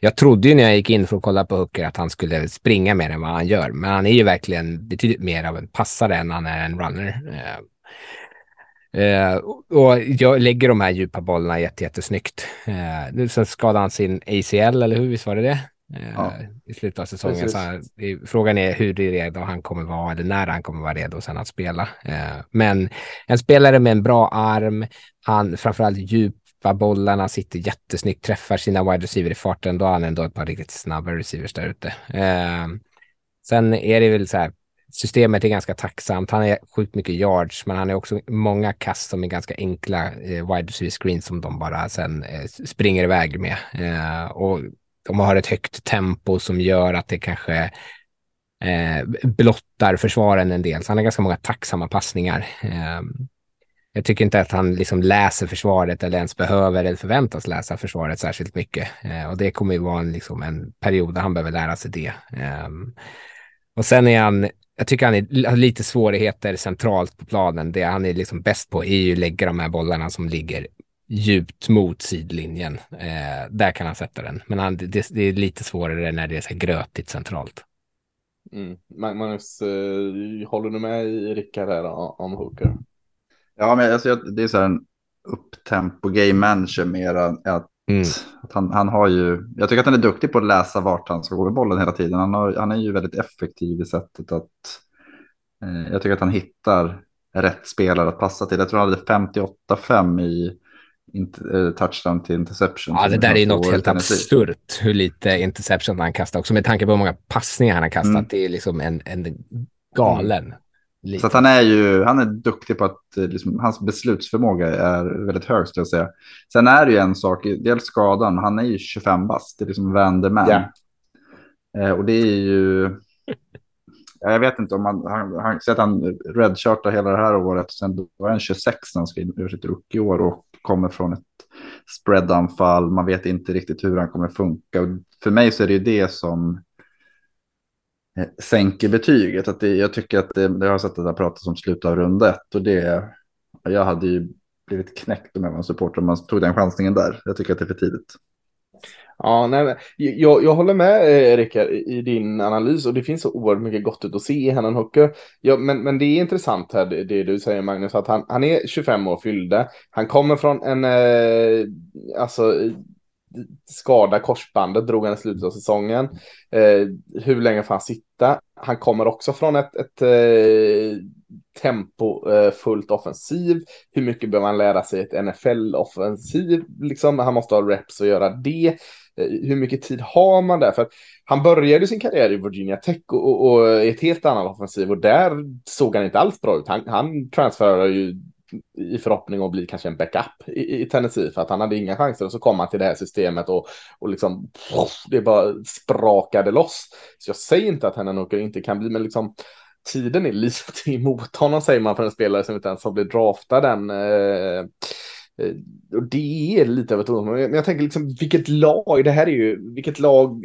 jag trodde ju när jag gick in för att kolla på Hooker att han skulle springa mer än vad han gör, men han är ju verkligen betydligt mer av en passare än han är en runner. Eh, och jag lägger de här djupa bollarna jättesnyggt. Eh, nu sen skadade han sin ACL, eller hur? Visst var det det? Eh, ja. I slutet av säsongen. Så här, frågan är hur redo han kommer vara, eller när han kommer vara redo sen att spela. Eh, men en spelare med en bra arm, han framförallt djupa bollarna, sitter jättesnyggt, träffar sina wide receiver i farten. Då har han ändå ett par riktigt snabba receivers där ute. Eh, sen är det väl så här, systemet är ganska tacksamt. Han är sjukt mycket yards, men han är också många kast som är ganska enkla eh, wide receiver screens som de bara sen eh, springer iväg med. Eh, och de har ett högt tempo som gör att det kanske eh, blottar försvaren en del. Så han har ganska många tacksamma passningar. Eh, jag tycker inte att han liksom läser försvaret eller ens behöver eller förväntas läsa försvaret särskilt mycket. Eh, och det kommer ju vara en, liksom en period där han behöver lära sig det. Eh, och sen är han jag tycker han är, har lite svårigheter centralt på planen. Det han är liksom bäst på är ju att lägga de här bollarna som ligger djupt mot sidlinjen. Eh, där kan han sätta den. Men han, det, det, är lite svårare när det är så grötigt centralt.
Mm. Magnus, eh, håller du med Rickard här om Hooker?
Ja, men alltså, det är så här en upptempo game manager mer att, mm. han, han har ju, jag tycker att han är duktig på att läsa vart han ska gå med bollen hela tiden. Han, har, han är ju väldigt effektiv i sättet att, eh, jag tycker att han hittar rätt spelare att passa till. Jag tror han hade 58-5 i Eh, touchdown till interception.
Ja, det där är något helt absurt hur lite interception han kastar också med tanke på hur många passningar han har kastat. Mm. Det är liksom en, en galen.
Mm. Så han är ju, han är duktig på att eh, liksom, hans beslutsförmåga är väldigt hög skulle jag säga. Sen är det ju en sak, dels skadan, han är ju 25 bast, det är liksom Vanderman. Yeah. Eh, och det är ju, jag vet inte om man, han, han, att han redshirtar hela det här året, sen var han 26 när han ska göra sitt rookie-år och kommer från ett spreadanfall. Man vet inte riktigt hur han kommer funka. Och för mig så är det ju det som Eh, sänker betyget. Att det, jag tycker att det, det har sett att det har pratats om slutet av runda ett och det, jag hade ju blivit knäckt om jag var en supporter om man tog den chansningen där. Jag tycker att det är för tidigt.
Ja, nej, jag, jag håller med eh, Rickard i din analys och det finns så oerhört mycket gott ut att se i Hennan Hooker. Ja, men, men det är intressant här det, det du säger Magnus, att han, han är 25 år fyllda. Han kommer från en, eh, alltså skada korsbandet, drog han i slutet av säsongen. Eh, hur länge får han sitta? Han kommer också från ett, ett eh, tempofullt eh, offensiv. Hur mycket behöver han lära sig ett NFL-offensiv? Liksom, han måste ha reps och göra det. Eh, hur mycket tid har man där? För att han började sin karriär i Virginia Tech och, och, och ett helt annat offensiv och där såg han inte alls bra ut. Han, han transferade ju i förhoppning att bli kanske en backup i, i Tennessee för att han hade inga chanser och så kom han till det här systemet och, och liksom det bara sprakade loss. Så jag säger inte att Hennan Hooker inte kan bli, men liksom tiden är lite (laughs) emot honom säger man för en spelare som inte ens har blivit draftad än. Eh, eh, och det är lite av ett ord. Men jag tänker liksom vilket lag, det här är ju, vilket lag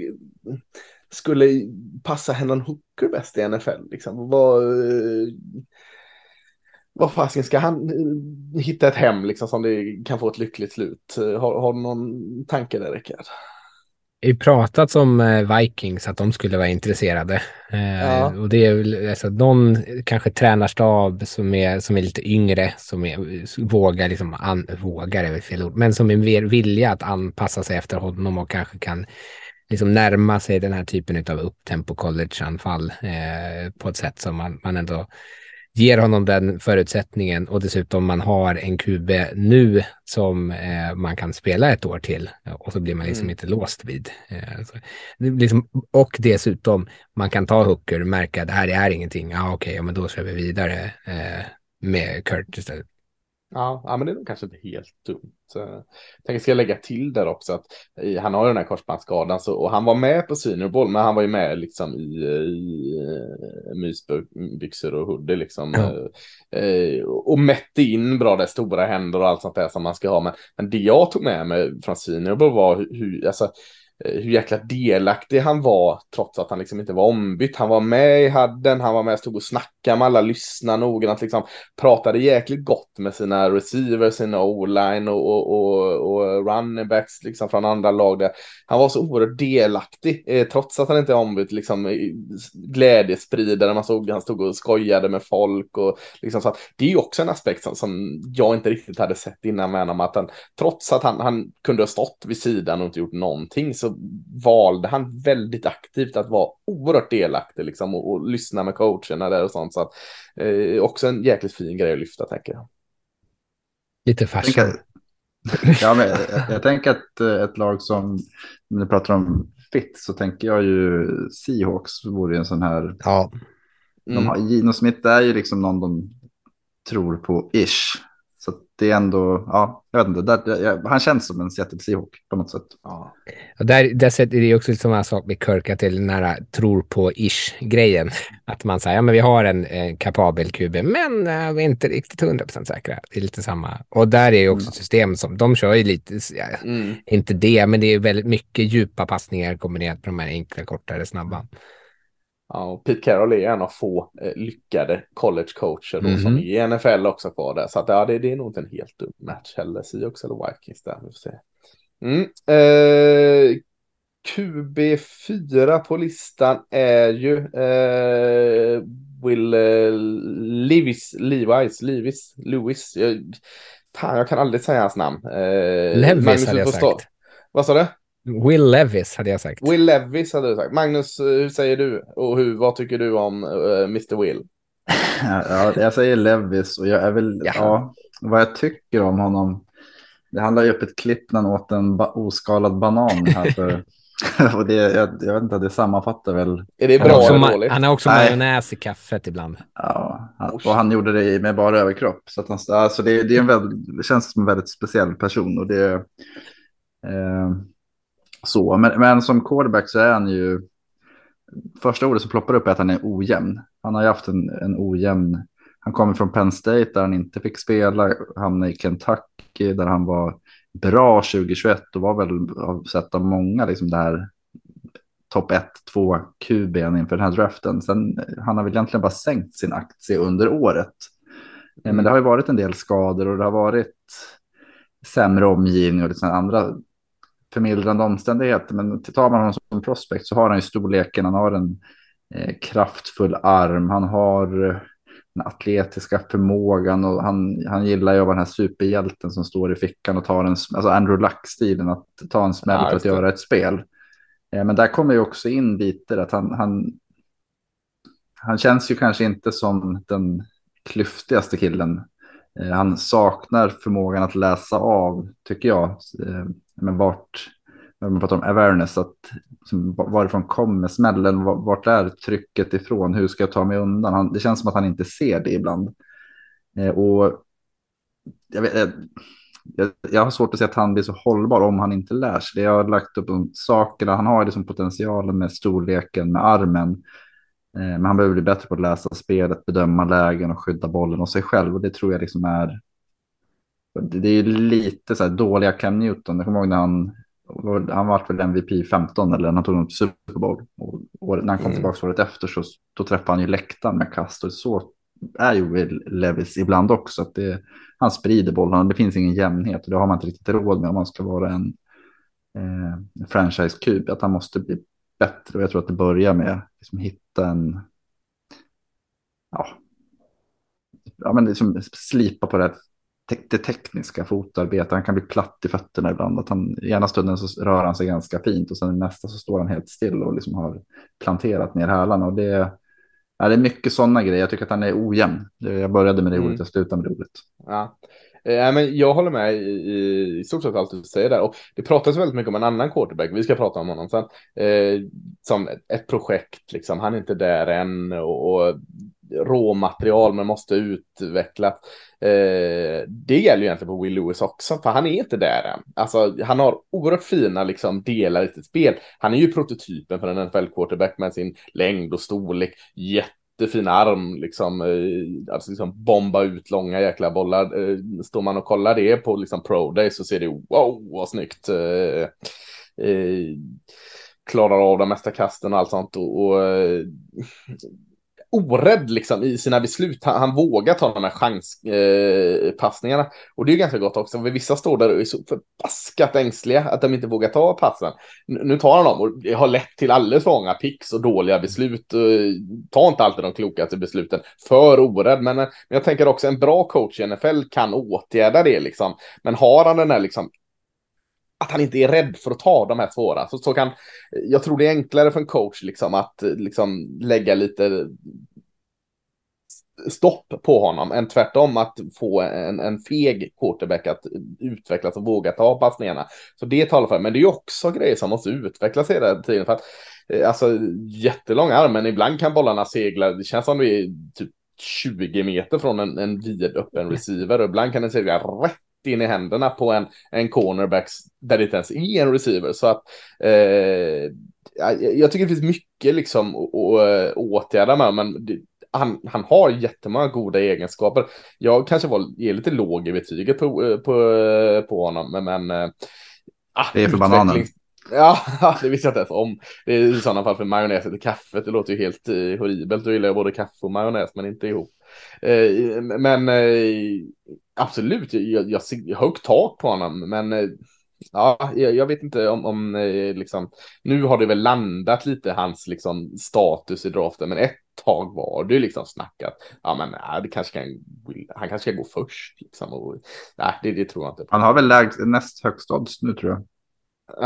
skulle passa Hennan Hooker bäst i NFL? Liksom? Vad, eh, vad fasiken ska han eh, hitta ett hem liksom som det kan få ett lyckligt slut? Eh, har, har du någon tanke där Rickard?
Det har pratats om eh, Vikings, att de skulle vara intresserade. Ja. Och det är väl alltså, någon kanske tränarstab som är, som är lite yngre, som är, vågar, liksom, an, vågar är väl fel ord, men som är mer villiga att anpassa sig efter honom och kanske kan liksom närma sig den här typen av upptempo college-anfall eh, på ett sätt som man, man ändå ger honom den förutsättningen och dessutom man har en QB nu som eh, man kan spela ett år till och så blir man liksom mm. inte låst vid. Eh, så, liksom, och dessutom man kan ta hooker och märka att det här är ingenting. Ja, okej, okay, ja, men då kör vi vidare eh, med Kurt istället.
Ja, ja, men det är kanske inte helt dumt. Jag tänker ska jag lägga till där också att i, han har den här korsbandsskadan så, och han var med på Senior Bowl, men han var ju med liksom i, i uh, mysbyxor och hoodie liksom. Uh, och mätte in bra där stora händer och allt sånt där som man ska ha. Men, men det jag tog med mig från Senior Bowl var hur, alltså, Eh, Eh, hur jäkla delaktig han var trots att han liksom inte var ombytt. Han var med i hadden, han var med, stod och snackade med alla, lyssnade noggrant, liksom pratade jäkligt gott med sina receivers, sina o-line och, och, och, och running backs liksom från andra lag där. Han var så oerhört delaktig eh, trots att han inte är ombytt, liksom glädjespridare. Man såg han stod och skojade med folk och liksom så att det är ju också en aspekt som, som jag inte riktigt hade sett innan med honom att han trots att han, han kunde ha stått vid sidan och inte gjort någonting så så valde han väldigt aktivt att vara oerhört delaktig liksom och, och lyssna med coacherna där och sånt. Så att eh, också en jäkligt fin grej att lyfta tänker jag.
Lite fashion. (laughs)
Ja, men jag, jag, tänker att eh, ett lag som, när du pratar om fit så tänker jag ju Seahawks vore en sån här.
Ja.
Mm. De har, Gino Smith är ju liksom någon de tror på ish. Det är ändå, ja, jag vet inte, där, jag, han känns som en Seattle Seahawk på något sätt. Ja.
Och där, där är det också samma sak med Kirk, att det är den här tror på ish-grejen. (laughs) Att man säger, ja men vi har en, en kapabel QB, men äh, vi är inte riktigt hundra procent säkra. Det är lite samma. Och där är också mm. system som, de kör ju lite, ja, mm. inte det, men det är väldigt mycket djupa passningar kombinerat med de här enkla, kortare, snabba.
Ja, och Pete Carroll är en av få eh, lyckade college-coacher mm -hmm. som är i NFL också kvar där. Så att, ja, det, det är nog inte en helt dum match heller, Seahawks eller Vikings där. Vi får se. Mm. Eh, QB4 på listan är ju eh, Will eh, Levis, Levis, Levis, Lewis. Jag, fan, jag kan aldrig säga hans namn.
Eh, Levis hade jag sagt.
Vad sa du?
Will Levis hade jag sagt.
Will Levis hade du sagt. Magnus, eh, hur säger du? Och hur, vad tycker du om uh, eh, Mr. Will? (laughs)
ja, jag säger Levis och jag är väl, ja. ja. vad jag tycker om honom. Det handlar ju upp ett klipp när han åt en ba oskalad banan här för (laughs) och det, jag, jag, vet inte, det sammanfattar väl.
Är det bra eller dåligt?
Han har också majonnäs i kaffet ibland.
Ja, han, och han gjorde det med bara överkropp. Så att han, alltså det, det, är en väldigt, det känns som en väldigt speciell person. Och det, eh, så, men, men som quarterback så är han ju... Första ordet som ploppar upp är att han är ojämn. Han har ju haft en, en ojämn... Han kommer från Penn State där han inte fick spela, hamnade i Kentucky där han var bra 2021 och var väl sett av många liksom det här topp 1, 2 QB inför den här draften. Sen han har väl egentligen bara sänkt sin aktie under året. Mm. Men det har ju varit en del skador och det har varit sämre omgivning och lite andra förmildrande omständigheter. Men tar man honom som prospect så har han ju storleken, han har en eh, kraftfull arm, han har eh, den atletiska förmågan och han, han gillar ju att vara den här superhjälten som står i fickan och tar en, alltså Andrew Luck-stilen, att ta en smäll
Ja,
för att göra ett spel. Eh, Men där kommer ju också in bitar att han, han, han känns ju kanske inte som den klyftigaste killen. Eh, Han saknar förmågan att läsa av, tycker jag. Men vart, när man pratar om awareness, att som, varifrån kommer smällen, vart är trycket ifrån, hur ska jag ta mig undan? Han, det känns som att han inte ser det ibland. Eh, Och jag, vet, jag, jag har svårt att se att han blir så hållbar om han inte lär sig det. Jag har lagt upp de sakerna, han har ju liksom potentialen med storleken, med armen. Eh, men han behöver bli bättre på att läsa spelet, bedöma lägen och skydda bollen och sig själv. Och det tror jag liksom är... Det är ju lite så här dåliga Cam Newton. Jag kommer ihåg när han... Han var väl MVP 15 eller när han tog en Super Bowl. Och, och när han kom
Mm.
tillbaka året efter så då träffade han ju läktaren med kast. Och så är ju Levis ibland också. Att det, han sprider bollen, det finns ingen jämnhet. Och det har man inte riktigt råd med om man ska vara en eh, franchise-kub. Att han måste bli bättre. Och jag tror att det börjar med att liksom hitta en... Ja, ja men liksom slipa på det, te det tekniska fotarbetet. Han kan bli platt i fötterna ibland. Att han, I ena stunden så rör han sig ganska fint och sen i nästa så står han helt still och liksom har planterat ner hälarna. Och det, ja, det är mycket sådana grejer. Jag tycker att han är ojämn. Jag började med det
Mm.
ordet, jag slutade med det ordet.
Ja. Eh, men jag håller med i, i, i stort sett allt du säger där. Och det pratas väldigt mycket om en annan quarterback. Vi ska prata om honom sen. Eh, som ett, ett projekt, liksom. Han är inte där än. Och, och råmaterial men måste utvecklas. Eh, det gäller ju egentligen på Will Lewis också, för han är inte där än. Alltså, han har oerhört fina liksom, delar i sitt spel. Han är ju prototypen för en NFL-quarterback med sin längd och storlek. Jättefin arm, liksom, eh, alltså liksom bomba ut långa jäkla bollar. Eh, står man och kollar det på liksom Pro Day så ser det wow vad snyggt. Eh, eh, klarar av de mesta kasten och allt sånt och, och eh, orädd liksom i sina beslut. Han, han vågar ta de här chanspassningarna. Eh, och det är ganska gott också. För vissa står där och är så förbaskat ängsliga att de inte vågar ta passen. N nu tar han dem och det har lett till alldeles för många picks och dåliga beslut. Eh, Ta inte alltid de klokaste besluten. För orädd. Men, eh, men jag tänker också en bra coach i NFL kan åtgärda det liksom. Men har han den här liksom att han inte är rädd för att ta de här svåra. Så, så kan, jag tror det är enklare för en coach liksom att liksom lägga lite stopp på honom än tvärtom att få en, en feg quarterback att utvecklas och våga ta passningarna. Så det talar för Men det är också grejer som måste utvecklas hela tiden för att eh, alltså jättelånga arm, men ibland kan bollarna segla. Det känns som det är typ 20 meter från en, en vid öppen receiver och ibland kan den segla rätt in i händerna på en, en cornerback där det inte ens är en receiver. Så att eh, jag, tycker det finns mycket liksom att att åtgärda med, men det, han, han har jättemånga goda egenskaper. Jag kanske var ger lite låg i betyget på, på, på honom, men, ah,
Det är för bananen.
Ja, (laughs) det visste jag inte ens om. Det är i sådana fall för majonnäs till kaffet. Det låter ju helt eh, horribelt. Då gillar jag både kaffe och majonnäs, men inte ihop. Eh, men eh, absolut, jag, jag ser högt tak på honom, men eh, ja, jag, jag vet inte om, om eh, liksom, nu har det väl landat lite hans liksom status i draften, men ett tag var det ju liksom snackat. Ja, men nej, det kanske kan, han kanske ska gå först liksom. Och, nej, det, det tror jag inte. På.
Han har väl lägst, näst högst odds nu tror jag.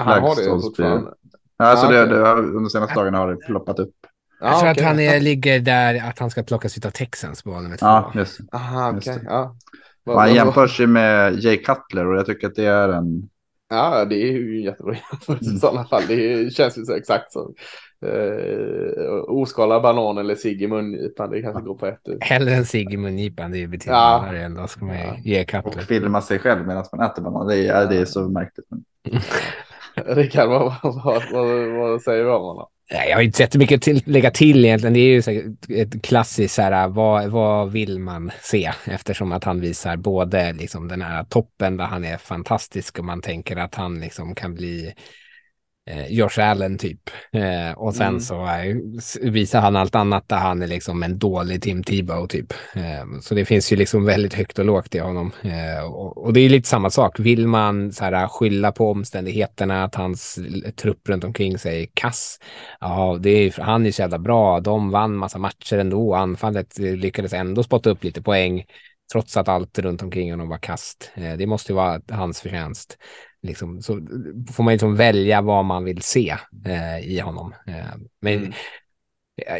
Han har
lägst
det
odds
fortfarande.
Alltså
Ja,
det, det, har- under de senaste dagarna har det ploppat upp.
Jag tror
Ja,
att han är, ligger där att han ska plockas ut av Texans på två.
Ja, just det.
Aha,
Just
okej.
det.
Ja. Vad-
Och han
vad-
jämför sig med Jay Cutler och jag tycker att det är en...
Ja, det är ju jättebra (laughs) jämförelse i sådana fall. Det känns ju så exakt så. Uh, oskalad banan eller cigg i mungipan, det kanske går på ett.
Hellre än cigg i mungipan, det är ju betydligt
Ja.
värre ändå. Ska man ju
Ja.
ge
Och
Cutler.
filma sig själv medan man äter banan. Det är, det är så märkligt. (laughs)
Rickard, vad, vad, vad, vad säger du om honom?
Nej, Jag har inte sett mycket till, lägga till egentligen. Det är ju så ett klassiskt så här, äh, vad, vad vill man se? Eftersom att han visar både liksom den här toppen där han är fantastisk och man tänker att han liksom kan bli Josh Allen typ. Eh, och sen
Mm.
så eh, visar han allt annat där han är liksom en dålig Tim Tebow typ. Eh, så det finns ju liksom väldigt högt och lågt i honom. Eh, och, det är lite samma sak. Vill man så här, skylla på omständigheterna, att hans trupp runt omkring sig är kass. Ja, det är, han är så jävla bra. De vann massa matcher ändå. Anfallet eh, lyckades ändå spotta upp lite poäng trots att allt runt omkring honom var kast. Eh, det måste ju vara hans förtjänst. Liksom, så får man liksom välja vad man vill se eh, i honom. Eh, men
Mm.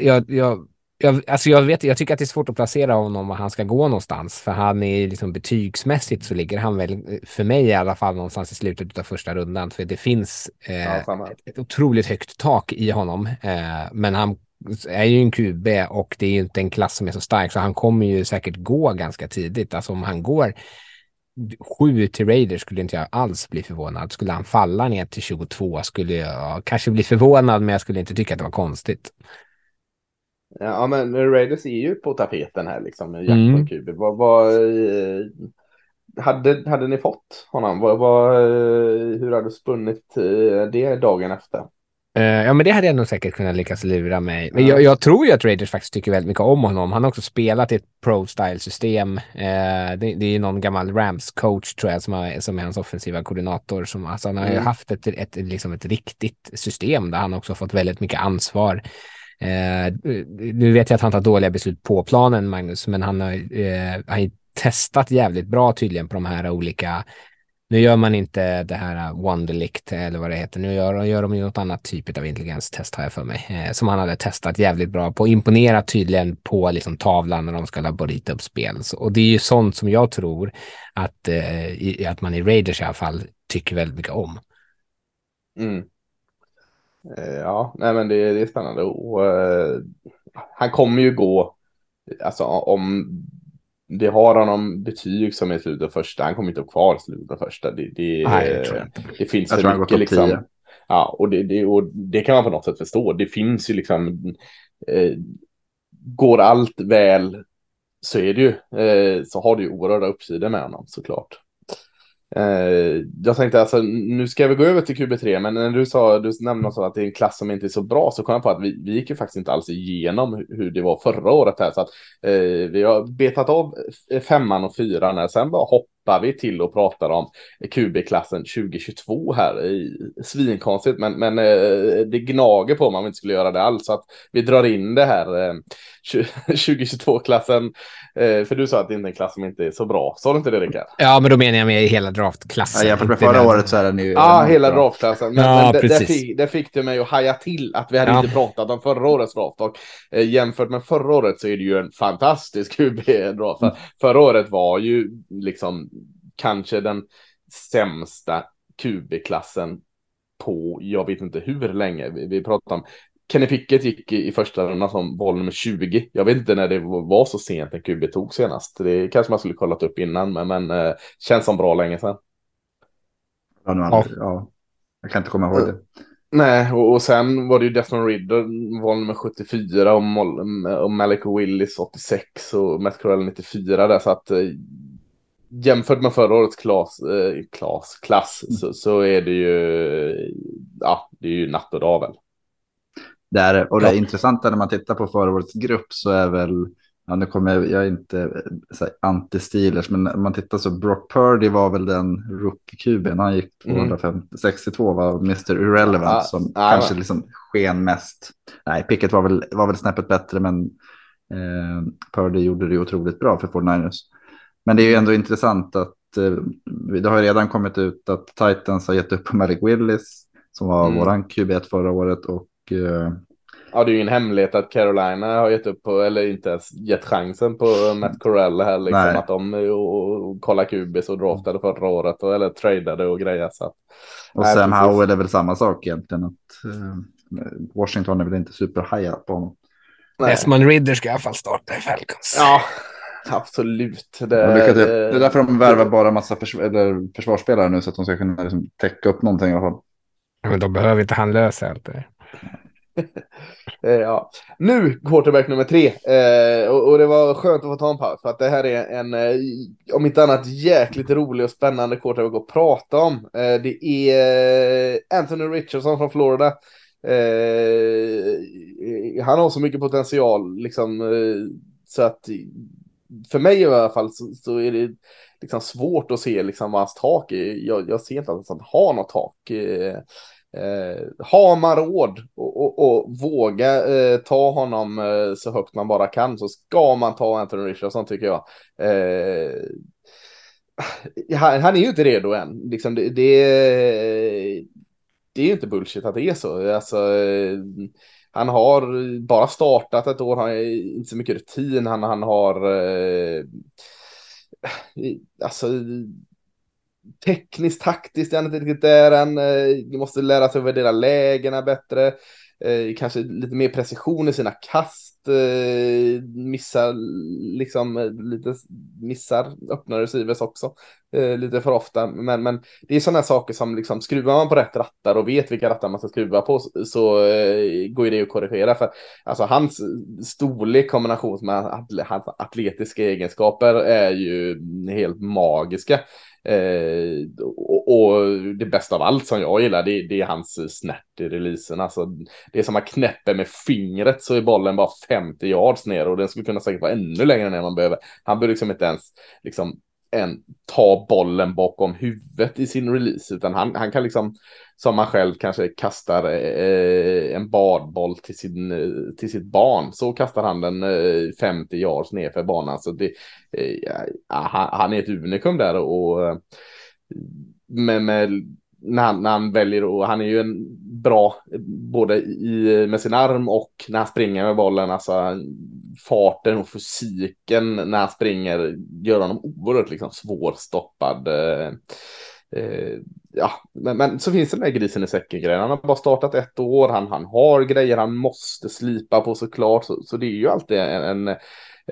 jag, jag, jag, alltså jag, vet, jag tycker att det är svårt att placera honom var han ska gå någonstans. För han är liksom betygsmässigt så ligger han väl, för mig i alla fall, någonstans i slutet av första rundan. För det finns eh,
Ja,
ett otroligt högt tak i honom. Eh, men han är ju en QB och det är ju inte en klass som är så stark. Så han kommer ju säkert gå ganska tidigt. Alltså om han går sju till Raiders skulle inte jag alls bli förvånad. Skulle han falla ner till 22 skulle jag kanske bli förvånad, men jag skulle inte tycka att det var konstigt.
Ja, men Raiders är ju på tapeten här liksom, med jakt
Mm.
på QB. Vad, vad, eh, hade, hade ni fått honom? Vad, vad, eh, hur hade du spunnit eh, det dagen efter?
Eh, ja, men det hade jag nog säkert kunnat lyckas lura mig. Men
Ja.
jag, jag tror ju att Raiders faktiskt tycker väldigt mycket om honom. Han har också spelat i ett pro-style-system. Eh, det, det är någon gammal Rams-coach tror jag som, har, som är hans offensiva koordinator. Som, alltså, han har ju
Mm.
haft ett, ett, liksom ett riktigt system där han också fått väldigt mycket ansvar. Eh, nu vet jag att han tar dåliga beslut på planen, Magnus, men han har, han har ju testat jävligt bra tydligen på de här olika nu gör man inte det här äh, Wonderlict eller vad det heter. Nu gör, gör de ju något annat typ av intelligenstest har jag för mig. Eh, som han hade testat jävligt bra på. Imponerat tydligen på liksom, tavlan när de ska laborita upp spel. Så, och det är ju sånt som jag tror att, eh, i, att man i Raiders i alla fall tycker väldigt mycket om.
Mm. Eh, Ja, nej men det, det är spännande. Och, eh, han kommer ju gå, alltså om det har honom betyg som är i slutet av första, han kommer inte att kvar i slutet av första. Det, det,
Nej, det tror jag inte.
det finns
Jag
för
tror
mycket liksom.
10.
Ja, och det, det, och det kan man på något sätt förstå. Det finns ju liksom, eh, går allt väl så är det ju, eh, så har du ju oerhörda uppsidor med honom såklart. Eh, jag tänkte alltså, nu ska vi gå över till QB3, men när du sa, du nämnde något att det är en klass som inte är så bra, så kom jag på att vi, vi gick ju faktiskt inte alls igenom hur- det var förra året här, så att eh, vi har betat av femman och fyran här, sen bara hoppar vi till och pratar om QB-klassen 2022 här, i, svinkonstigt, men, men eh, det gnager på om vi inte skulle göra det alls, så att vi drar in det här eh, 2022-klassen, (laughs) eh, för du sa att det inte är en klass som inte är så bra, sa du inte det Rickard?
Ja, men då menar jag med hela draftklassen.
Ja, jämfört med förra året så är den ju...
Ja, hela
bra.
draftklassen. Men,
Ja,
men det, fick, det fick det mig att haja till att vi hade
Ja.
inte pratat om förra årets draft. Och eh, jämfört med förra året så är det ju en fantastisk QB-draft.
Mm.
För Förra året var ju liksom kanske den sämsta QB-klassen på, jag vet inte hur länge. Vi, vi pratade om Kenny Pickett gick i, i första rundan som val nummer 20. Jag vet inte när det var så sent när QB tog senast. Det kanske man skulle kollat upp innan, men, men eh, känns som bra länge sedan.
Ja, nu aldrig, ja. Jag kan inte komma ihåg det.
Nej, och, och sen var det ju Desmond Ridder, val nummer 74 och, Mol- och Malik Willis 86 och Matt Corell 94 där. Så att eh, jämfört med förra årets klass, eh, klass, klass så, så är det ju, ja, det är ju natt och dag väl.
Det är, och det
Ja.
intressanta när man tittar på förra årets grupp så är väl, ja nu kommer jag, jag är inte eh, anti-Steelers, men när man tittar så Brock Purdy var väl den rookie-kuben, han gick
Mm.
262 var Mr. Irrelevant
Ja,
som
ja,
kanske liksom sken mest. Nej, Pickett var väl, var väl snäppet bättre, men eh, Purdy gjorde det otroligt bra för 49ers. Men det är ju ändå intressant att eh, det har redan kommit ut att Titans har gett upp på Malik Willis som var
Mm.
våran QB1 förra året och eh,
Ja, det är ju ingen hemlighet att Carolina har gett upp på, eller inte ens gett chansen på Matt Corell här, liksom
Nej.
att de och, och kolla QBs och draftade förra året, och, eller tradade och grejer. Så att,
Och
Nej,
Sam. Howell är väl samma sak egentligen. Att, eh, Washington är väl inte superhaja på honom.
Desmond Ridder ska i alla fall starta i Falcons.
Ja, (laughs) absolut. Det,
Det, det, är därför de värvar bara massa försv eller försvarsspelare nu så att de ska kunna liksom täcka upp någonting i alla fall.
Men då behöver inte han lösa allt det. (laughs)
Eh, ja. Nu quarterback nummer tre. Eh, och, och, det var skönt att få ta en paus för att det här är en, eh, om inte annat, jäkligt rolig och spännande quarterback att prata om. Eh, det är eh, Anthony Richardson från Florida. Eh, han har så mycket potential, liksom, så att för mig i alla fall så, så är det liksom svårt att se liksom vad hans tak är. Jag, jag ser inte att han har något tak. Eh, eh, har man råd och, och, och våga eh, ta honom eh, så högt man bara kan så ska man ta Anthony Richardson tycker jag. Eh, han, han, är ju inte redo än. Liksom det, det, det är ju inte bullshit att det är så. Alltså, eh, han har bara startat ett år, han har inte så mycket rutin, han, han har eh, alltså tekniskt, taktiskt är han inte riktigt där än. Eh, måste lära sig att värdera lägena bättre. Eh, kanske lite mer precision i sina kast. Eh, missar, liksom lite missar öppna receivers också. Eh, lite för ofta. Men, men det är sådana saker som liksom skruvar man på rätt rattar och vet vilka rattar man ska skruva på så, eh, går det att korrigera. För alltså hans storlek kombination med hans atletiska egenskaper är ju helt magiska. Eh, och, och, det bästa av allt som jag gillar, det, det är hans snärt i releasen. Alltså, det är som att knäpper med fingret så är bollen bara 50 yards ner och den skulle kunna säkert vara ännu längre ner man behöver. Han behöver liksom inte ens liksom, en, ta bollen bakom huvudet i sin release, utan han, han kan liksom, som man själv kanske kastar eh, en badboll till, sin, eh, till sitt barn, så kastar han den eh, 50 yards ner för banan. Så det, eh, han, han, är ett unikum där och eh, med, med när han, när han väljer och han är ju en bra både i, med sin arm och när han springer med bollen. Alltså farten och fysiken när han springer gör honom oerhört liksom svårstoppad. Eh, eh ja, men, men, så finns det den där grisen i säcken grejen. Han har bara startat ett år. Han, han har grejer han måste slipa på såklart. Så, så det är ju alltid en, en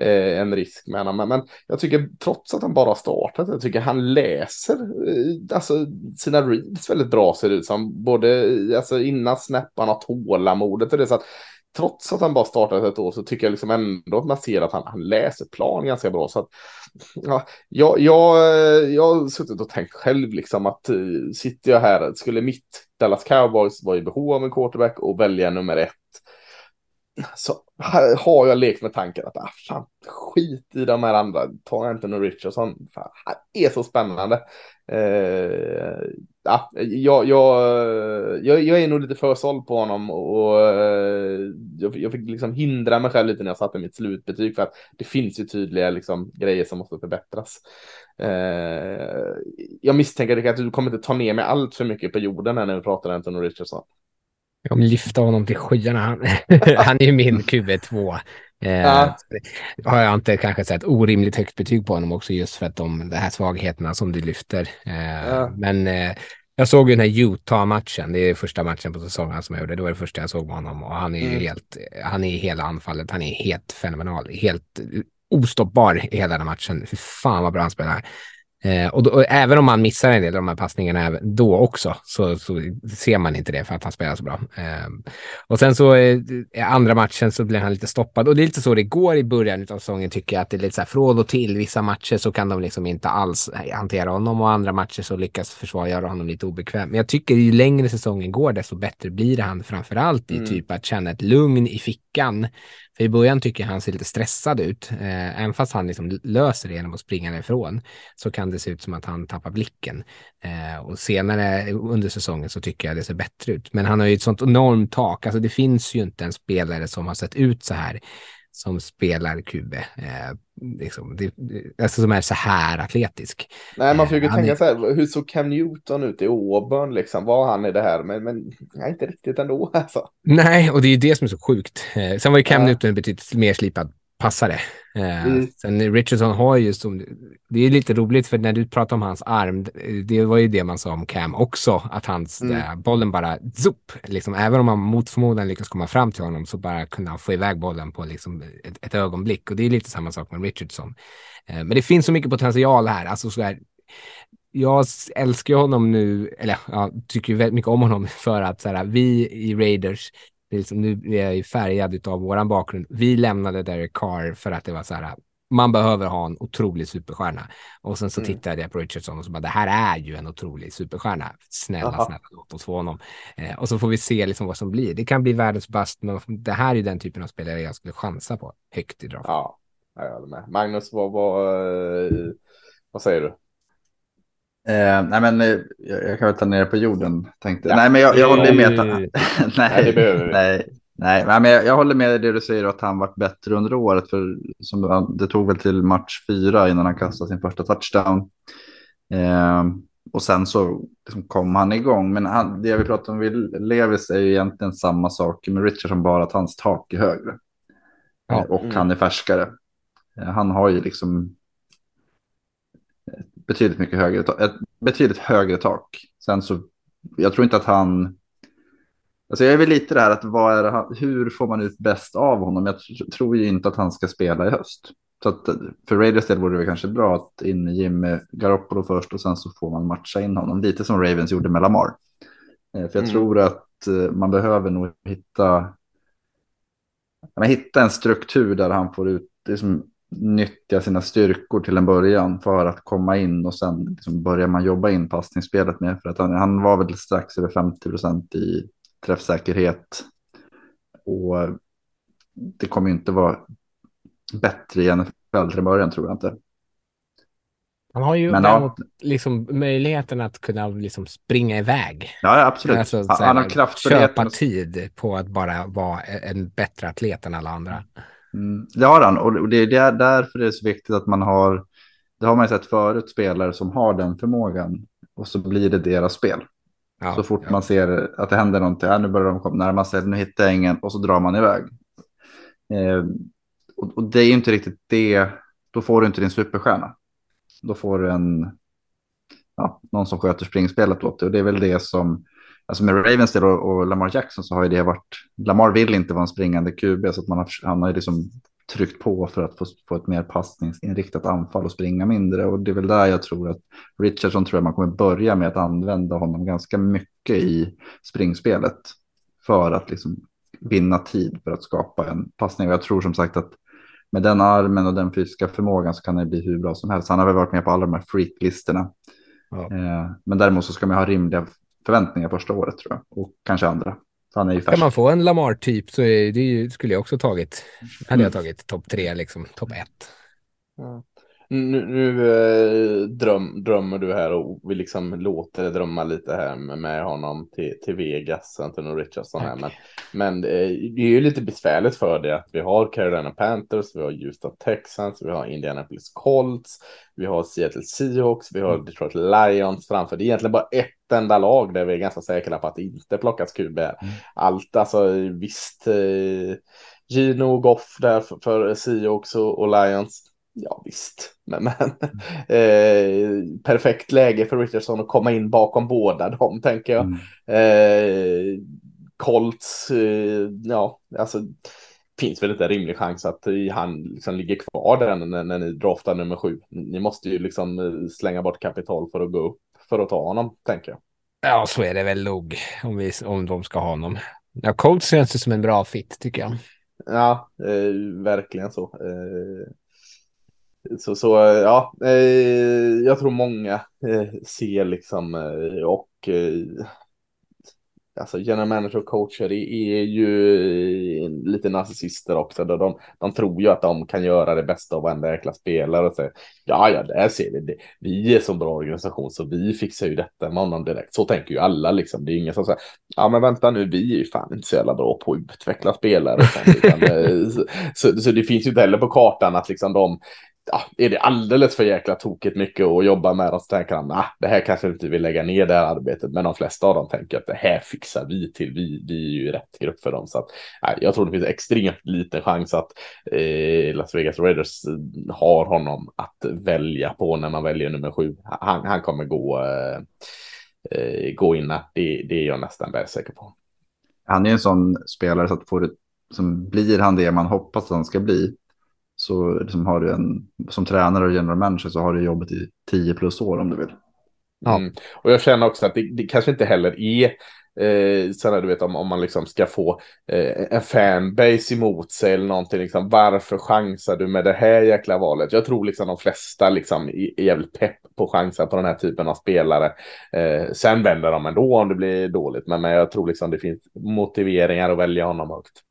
eh, en risk med honom. Men, men, jag tycker trots att han bara startat, jag tycker han läser eh, alltså, sina reads väldigt bra ser det ut som. Både eh, alltså, innan snapparna, tålamodet och det. Så att, trots att han bara startat ett år så tycker jag liksom ändå att man ser att han, han läser plan ganska bra. Så att, ja, jag, jag, eh, jag har suttit och tänkt själv liksom att uh, sitter jag här, skulle mitt Dallas Cowboys vara i behov av en quarterback och välja nummer ett så har jag lekt med tanken att ah, fan, skit i de här andra, ta Anthony Richardson, fan, han är så spännande. Eh, ja, jag, jag, jag, jag, är nog lite för såld på honom och eh, jag, jag, fick liksom hindra mig själv lite när jag satte mitt slutbetyg för att det finns ju tydliga liksom, grejer som måste förbättras. Eh, jag misstänker att du kommer inte ta ner mig allt för mycket på jorden när vi pratar Anthony Richardson.
Jag kommer lyfta honom till skyarna. Han, (laughs) han är ju min QV2. Eh, ja. Har jag inte kanske sett orimligt högt betyg på honom också just för att de, de här svagheterna som du lyfter. Eh, ja. Men eh, jag såg ju den här Utah-matchen. Det är första matchen på säsongen som jag gjorde. Det var det första jag såg med honom och han är ju mm. helt, han är i hela anfallet. Han är helt fenomenal, helt ostoppbar i hela den matchen. Fy fan vad bra han spelar. Eh, och, då, och, även om man missar en del av de här passningarna då också så, så ser man inte det för att han spelar så bra. Eh, och sen så eh, andra matchen så blir han lite stoppad och det är lite så det går i början av säsongen tycker jag att det är lite så här från och till. Vissa matcher så kan de liksom inte alls hantera honom och andra matcher så lyckas försvara göra honom lite obekväm. Men jag tycker ju längre säsongen går desto bättre blir han framför allt i mm. typ att känna ett lugn i fickan för i början tycker jag han ser lite stressad ut. Eh, även fast han liksom löser det genom att springa därifrån så kan det se ut som att han tappar blicken. Eh, och senare under säsongen så tycker jag det ser bättre ut. Men han har ju ett sånt enormt tak. Alltså det finns ju inte en spelare som har sett ut så här som spelar QB. Eh, liksom, det, alltså som är så här atletisk.
Nej, man försöker eh, tänka är... så här, hur såg Cam Newton ut i Auburn liksom? Var han i det här? Men, men nej, inte riktigt ändå (laughs) alltså.
Nej, och det är ju det som är så sjukt. Eh, sen var ju Cam ja. Newton betydligt mer slipad passare. Eh, mm. Sen Richardson har ju som, det är lite roligt för när du pratar om hans arm, det var ju det man sa om Cam också, att hans, mm. där, bollen bara zup, liksom även om man mot förmodan lyckas komma fram till honom så bara kunde han få iväg bollen på liksom ett, ett ögonblick och det är lite samma sak med Richardson. Eh, men det finns så mycket potential här, alltså så här, jag älskar honom nu, eller jag tycker väldigt mycket om honom (laughs) för att så här, vi i Raiders Det är liksom, nu är jag ju färgad av våran bakgrund. Vi lämnade Derek Carr för att det var så här, man behöver ha en otrolig superstjärna. Och sen så
Mm.
tittade jag på Richardson och så bara, det här är ju en otrolig superstjärna. Snälla,
Aha.
snälla, låt oss få honom. Eh, och så får vi se liksom vad som blir. Det kan bli världens bast, men det här är ju den typen av spelare jag skulle chansa på högt i draft.
Ja, jag håller med. Magnus, vad, vad, eh, vad säger du?
Eh, nej, men eh, jag, jag kan väl ta ner det på jorden. Tänkte.
Ja.
Nej, men jag, jag håller med. Att, (laughs)
Nej,
nej,
det behöver vi.
nej, nej, men jag, jag håller med det du säger att han varit bättre under året. För som, det tog väl till match fyra innan han kastade sin första touchdown. Eh, och sen så liksom kom han igång. Men han, det vi pratar om med Levis är ju egentligen samma sak med Richardson, bara att hans tak är högre.
Ja.
Och
Mm.
han är färskare. Eh, han har ju liksom betydligt mycket högre, ta- ett betydligt högre tak. Sen så, jag tror inte att han, alltså jag är väl lite det här att vad är han- hur får man ut bäst av honom? Jag tr- tror ju inte att han ska spela i höst. Så att för Raiders del vore det kanske bra att in med Jimmy Garoppolo först och sen så får man matcha in honom. Lite som Ravens gjorde med Lamar. Eh, För jag
Mm.
tror att eh, man behöver nog hitta, man hitta en struktur där han får ut, liksom, nyttja sina styrkor till en början för att komma in och sen liksom börjar man jobba in passningsspelet med. För att han, han var väl strax över 50 procent i träffsäkerhet. Och det kommer ju inte vara bättre i NFL till början tror jag inte.
Han har ju
Men
däremot
ja,
liksom möjligheten att kunna liksom springa iväg.
ja absolut.
Alltså,
han, han har kraftfullheten.
köpa tid på att bara vara en bättre atlet än alla andra.
Mm, det har han och det är där, därför det är så viktigt att man har, det har man ju sett förut, spelare som har den förmågan och så blir det deras spel.
Ja,
så fort
ja.
man ser att det händer någonting, ja, nu börjar de komma närma sig, nu hittar jag ingen och så drar man iväg. Eh, och, och det är ju inte riktigt det, då får du inte din superstjärna. Då får du en, ja, någon som sköter springspelet åt dig och det är väl det som, alltså med Ravens del och, och Lamar Jackson så har ju det varit, Lamar vill inte vara en springande QB så att man har, han har ju liksom tryckt på för att få, få ett mer passningsinriktat anfall och springa mindre. Och det är väl där jag tror att Richardson tror jag man kommer börja med att använda honom ganska mycket i springspelet för att liksom vinna tid för att skapa en passning. Och jag tror som sagt att med den armen och den fysiska förmågan så kan det bli hur bra som helst. Han har väl varit med på alla de här freaklistorna.
Ja.
Eh, men däremot så ska man ha rimliga förväntningar första året tror jag. Och kanske andra. Han är ju
Kan man få en Lamar-typ så är det ju, skulle jag också tagit. Hade
Mm.
jag tagit topp tre, liksom topp ett.
Nu, nu eh, dröm, drömmer du här och vi liksom låter det drömma lite här med, med honom till, till Vegas, Antonio Richardson här. Men, men eh, det är ju lite besvärligt för det att vi har Carolina Panthers, vi har Houston Texans, vi har Indianapolis Colts, vi har Seattle Seahawks, vi har Detroit Lions framför. Det är egentligen bara ett enda lag där vi är ganska säkra på att det inte plockas QB. Allt, alltså visst, eh, Gino och Goff där för, för Seahawks och, och Lions. Ja visst, men, men (laughs) eh, perfekt läge för Richardson att komma in bakom båda dem tänker jag.
Mm.
Eh, Colts, eh, ja alltså finns väl inte en rimlig chans att han liksom ligger kvar där när, när ni draftar nummer sju. Ni måste ju liksom eh, slänga bort kapital för att gå upp för att ta honom tänker jag.
Ja, så är det väl nog om, vi, om de ska ha honom. Ja, Colts känns det som en bra fit tycker jag.
Ja, eh, verkligen så. Eh, så, så ja, eh, jag tror många eh, ser liksom eh, och eh, alltså general manager och coacher är, är ju eh, lite narcissister också. Då de, de tror ju att de kan göra det bästa av varenda jäkla spelare och säger ja, ja, där ser vi det. Vi är så bra organisation så vi fixar ju detta med honom direkt. Så tänker ju alla liksom. Det är ingen som säger ja, men vänta nu, vi är ju fan inte så jävla bra på att utveckla spelare. och sånt, utan, eh, så, så, så det finns ju inte heller på kartan att liksom de ja, är det alldeles för jäkla tokigt mycket att jobba med och så tänker han, nah, det här kanske inte vill lägga ner det här arbetet, men de flesta av dem tänker att det här fixar vi till, vi, vi är ju rätt grupp för dem. Så att, nej, jag tror det finns extremt liten chans att eh, Las Vegas Raiders eh, har honom att välja på när man väljer nummer sju. Han, han kommer gå, eh, eh gå in, det, det är jag nästan säker på.
Han är en sån spelare så att får det, som blir han det man hoppas att han ska bli. Så liksom har du en, som tränare och general manager så har du jobbet i 10 plus år om du vill.
Ja.
Mm. Och jag känner också att det, det kanske inte heller är Eh, sen är du vet om, om man liksom ska få eh, en fanbase emot sig eller någonting, liksom, varför chansar du med det här jäkla valet? Jag tror liksom de flesta liksom är, jävligt pepp på chansa på den här typen av spelare. Eh, sen vänder de ändå om det blir dåligt, men, men jag tror liksom det finns motiveringar att välja honom högt.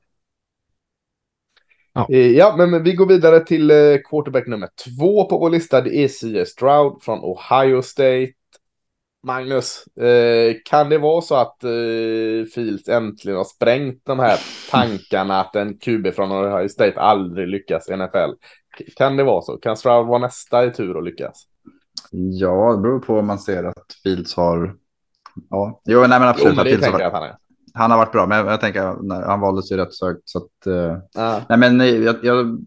Ja.
Eh, Ja, men men vi går vidare till eh, quarterback nummer två på vår lista. Det är C.S. Stroud från Ohio State. Magnus, eh, kan det vara så att eh, Fields äntligen har sprängt de här tankarna att en QB från Ohio State aldrig lyckas i NFL? Kan det vara så? Kan Stroud vara nästa i tur att lyckas?
Ja, det beror på om man ser att Fields har... Ja, jo, nej men
Jo,
absolut.
men
att
det
Fields har,
tänker jag att han är.
Han har varit bra, men jag tänker när han valdes ju rätt sökt. Så att,
Ja.
nej, men nej, jag, jag,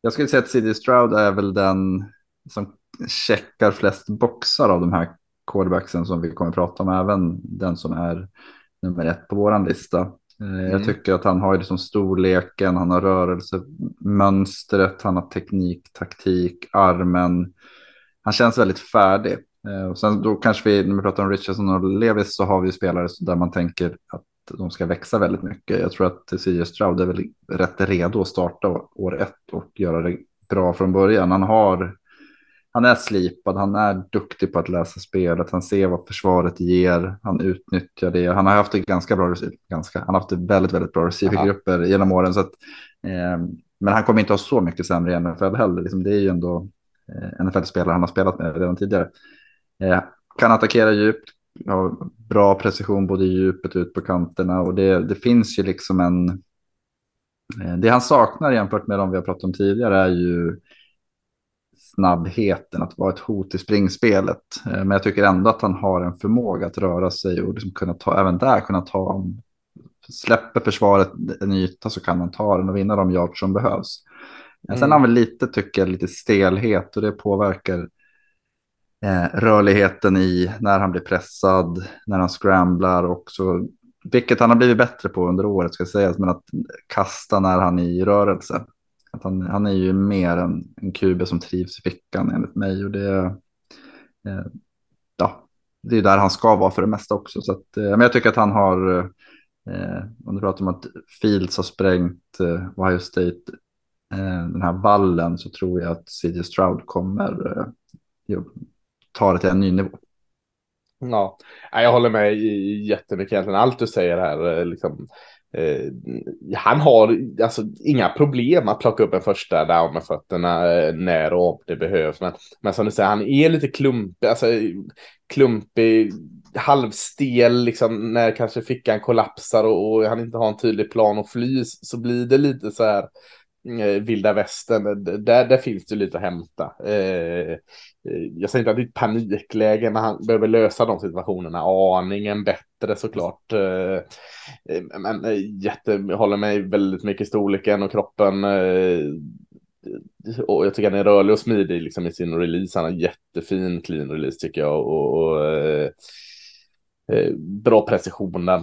jag skulle säga att CD Stroud är väl den som checkar flest boxar av de här quarterbacksen som vi kommer att prata om, även den som är nummer ett på våran lista. Eh, Jag
Mm.
tycker att han har ju liksom storleken, han har rörelsemönstret, han har teknik, taktik, armen. Han känns väldigt färdig. Eh, och sen då kanske vi, när vi pratar om Richardson och Levis så har vi spelare där man tänker att de ska växa väldigt mycket. Jag tror att C.J. Stroud är väl rätt redo att starta år ett och göra det bra från början. Han har han är slipad, han är duktig på att läsa spelet, han ser vad försvaret ger, han utnyttjar det. Han har haft det ganska bra, ganska, han har haft väldigt, väldigt bra receivergrupper genom åren. Så att, eh, men han kommer inte ha så mycket sämre i NFL heller. Liksom, det är ju ändå eh, NFL-spelare han har spelat med redan tidigare. Eh, kan attackera djupt, har bra precision både i djupet och ut på kanterna. Och det, det finns ju liksom en... Eh, det han saknar jämfört med de vi har pratat om tidigare är ju snabbheten, att vara ett hot i springspelet. Eh, Men jag tycker ändå att han har en förmåga att röra sig och liksom kunna ta, även där kunna ta, släpper försvaret en yta så kan man ta den och vinna de yards som behövs. Mm. Sen har han väl lite, tycker jag, lite stelhet och det påverkar eh, rörligheten i när han blir pressad, när han scramblar också. Vilket han har blivit bättre på under året ska sägas, men att kasta när han är i rörelse. Att han, han är ju mer en, en QB som trivs i fickan enligt mig. Och det, eh, ja, det är där han ska vara för det mesta också. Så att, eh, men jag tycker att han har, eh, om du pratar om att Fields har sprängt eh, Ohio State, eh, den här vallen, så tror jag att CJ Stroud kommer eh, ta det till en ny nivå.
Ja, jag håller med jättemycket egentligen. Allt du säger här, eh, liksom, eh, han har alltså inga problem att plocka upp en första down med fötterna eh, när och om det behövs. Men, men som du säger, han är lite klumpig, alltså klumpig, halvstel, liksom när kanske fickan kollapsar och, och han inte har en tydlig plan att fly så blir det lite så här eh, Eh, vilda västern. Eh, där, där finns det lite att hämta. Eh, eh, jag säger inte att det är ett panikläge, men han behöver lösa de situationerna aningen bättre såklart. Eh, Men jätte, jag håller mig väldigt mycket i storleken och kroppen. eh, Och jag tycker han är rörlig och smidig liksom i sin release. Han har jättefin clean release tycker jag. Och, och eh, Eh, bra precision när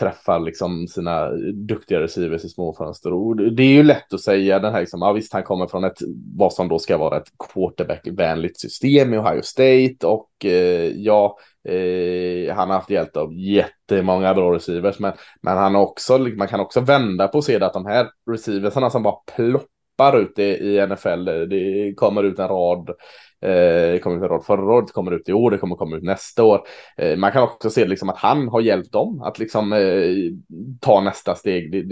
träffar liksom sina duktiga receivers i små fönster. Och det är ju lätt att säga den här, liksom, ja visst han kommer från ett, vad som då ska vara ett quarterback-vänligt system i Ohio State och eh, ja, eh, han har haft hjälp av jättemånga bra receivers, men, men han också, man kan också vända på och se att de här receiversarna som bara ploppar ut i, i NFL, det kommer ut en rad Eh, det kommer ut en rad förra året, det kommer ut i år, det kommer komma ut nästa år. Eh, man kan också se liksom att han har hjälpt dem att liksom eh, ta nästa steg.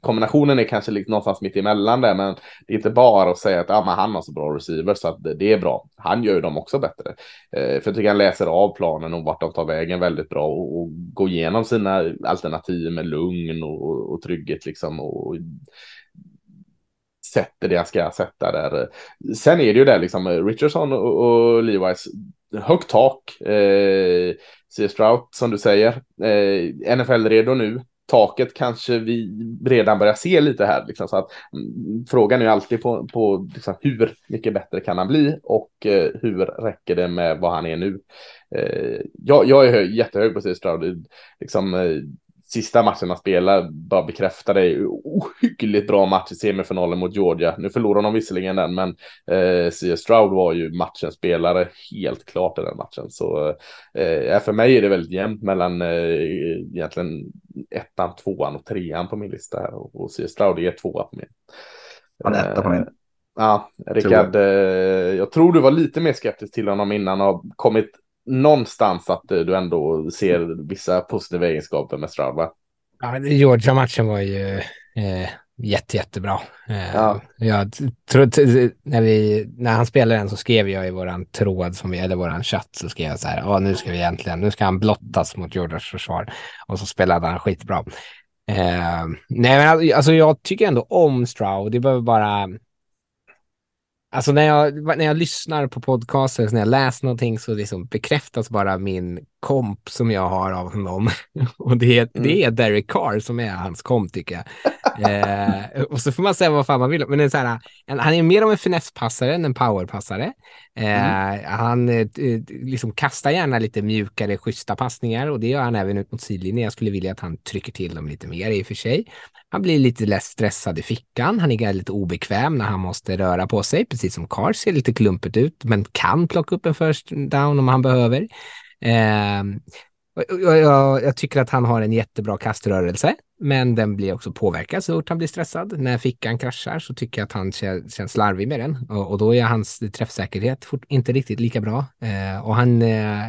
Kombinationen är kanske liksom någonstans mitt emellan där, men det är inte bara att säga att ah, men han har så bra receiver så att det- är bra. Han gör ju dem också bättre. För jag tycker han läser av planen och vart de tar vägen väldigt bra och, och går igenom sina alternativ med lugn och, och, och trygghet liksom. Och, sätter det han ska sätta där. Sen är det ju det liksom eh, Richardson och, och Levi's högt tak. Eh, Strout som du säger. Eh, NFL-redo nu. Taket kanske vi redan börjar se lite här. Liksom, så att, mm, frågan är ju alltid på, på liksom, hur mycket bättre kan han bli och eh, hur räcker det med vad han är nu. Eh, jag, jag är hög, jättehög på C. Stroud. Eh, liksom, eh, sista matchen han spelar bara bekräftar det. Ohyggligt bra match i semifinalen mot Georgia. Nu förlorar de visserligen den, men eh, C. Stroud var ju matchens spelare helt klart i den matchen. Så eh, för mig är det väldigt jämnt mellan eh, egentligen ettan, tvåan och trean på min lista här och, och C. Stroud är tvåa på min.
Han är etta på min.
Eh, Ja, Rickard, eh, jag tror du var lite mer skeptisk till honom innan och har kommit någonstans att eh, du ändå ser vissa positiva egenskaper med Stroud, va?
Ja, Georgia-matchen var ju eh, jätte, jättebra. Eh,
Ja.
Jag trodde, när, vi, när han spelade den så skrev jag i våran tråd, som vi, eller våran chatt, så skrev jag så här, ja nu ska vi egentligen, nu ska han blottas mot Georgias försvar. Och så spelade han skitbra. Eh, nej, men alltså, alltså jag tycker ändå om Stroud, det behöver bara... Alltså när jag, när jag lyssnar på podcaster, när jag läser någonting så liksom bekräftas bara min komp som jag har av honom. (laughs) Och det är, det är Derek Carr som är hans komp tycker jag. eh, och så får man säga vad fan man vill. Men det är så här, han är mer av en finesspassare än en powerpassare. Eh, Han eh, liksom kastar gärna lite mjukare, schyssta passningar och det gör han även ut mot sidlinjen. Jag skulle vilja att han trycker till dem lite mer i och för sig. Han blir lite lätt stressad i fickan. Han är lite obekväm när han måste röra på sig, precis som Carr ser lite klumpigt ut, men kan plocka upp en first down om han behöver. Eh, jag, jag, jag tycker att han har en jättebra kaströrelse, men den blir också påverkad så fort han blir stressad. När fickan kraschar så tycker jag att han känns slarvig med den och, och då är hans träffsäkerhet fort, inte riktigt lika bra. Eh, och han eh,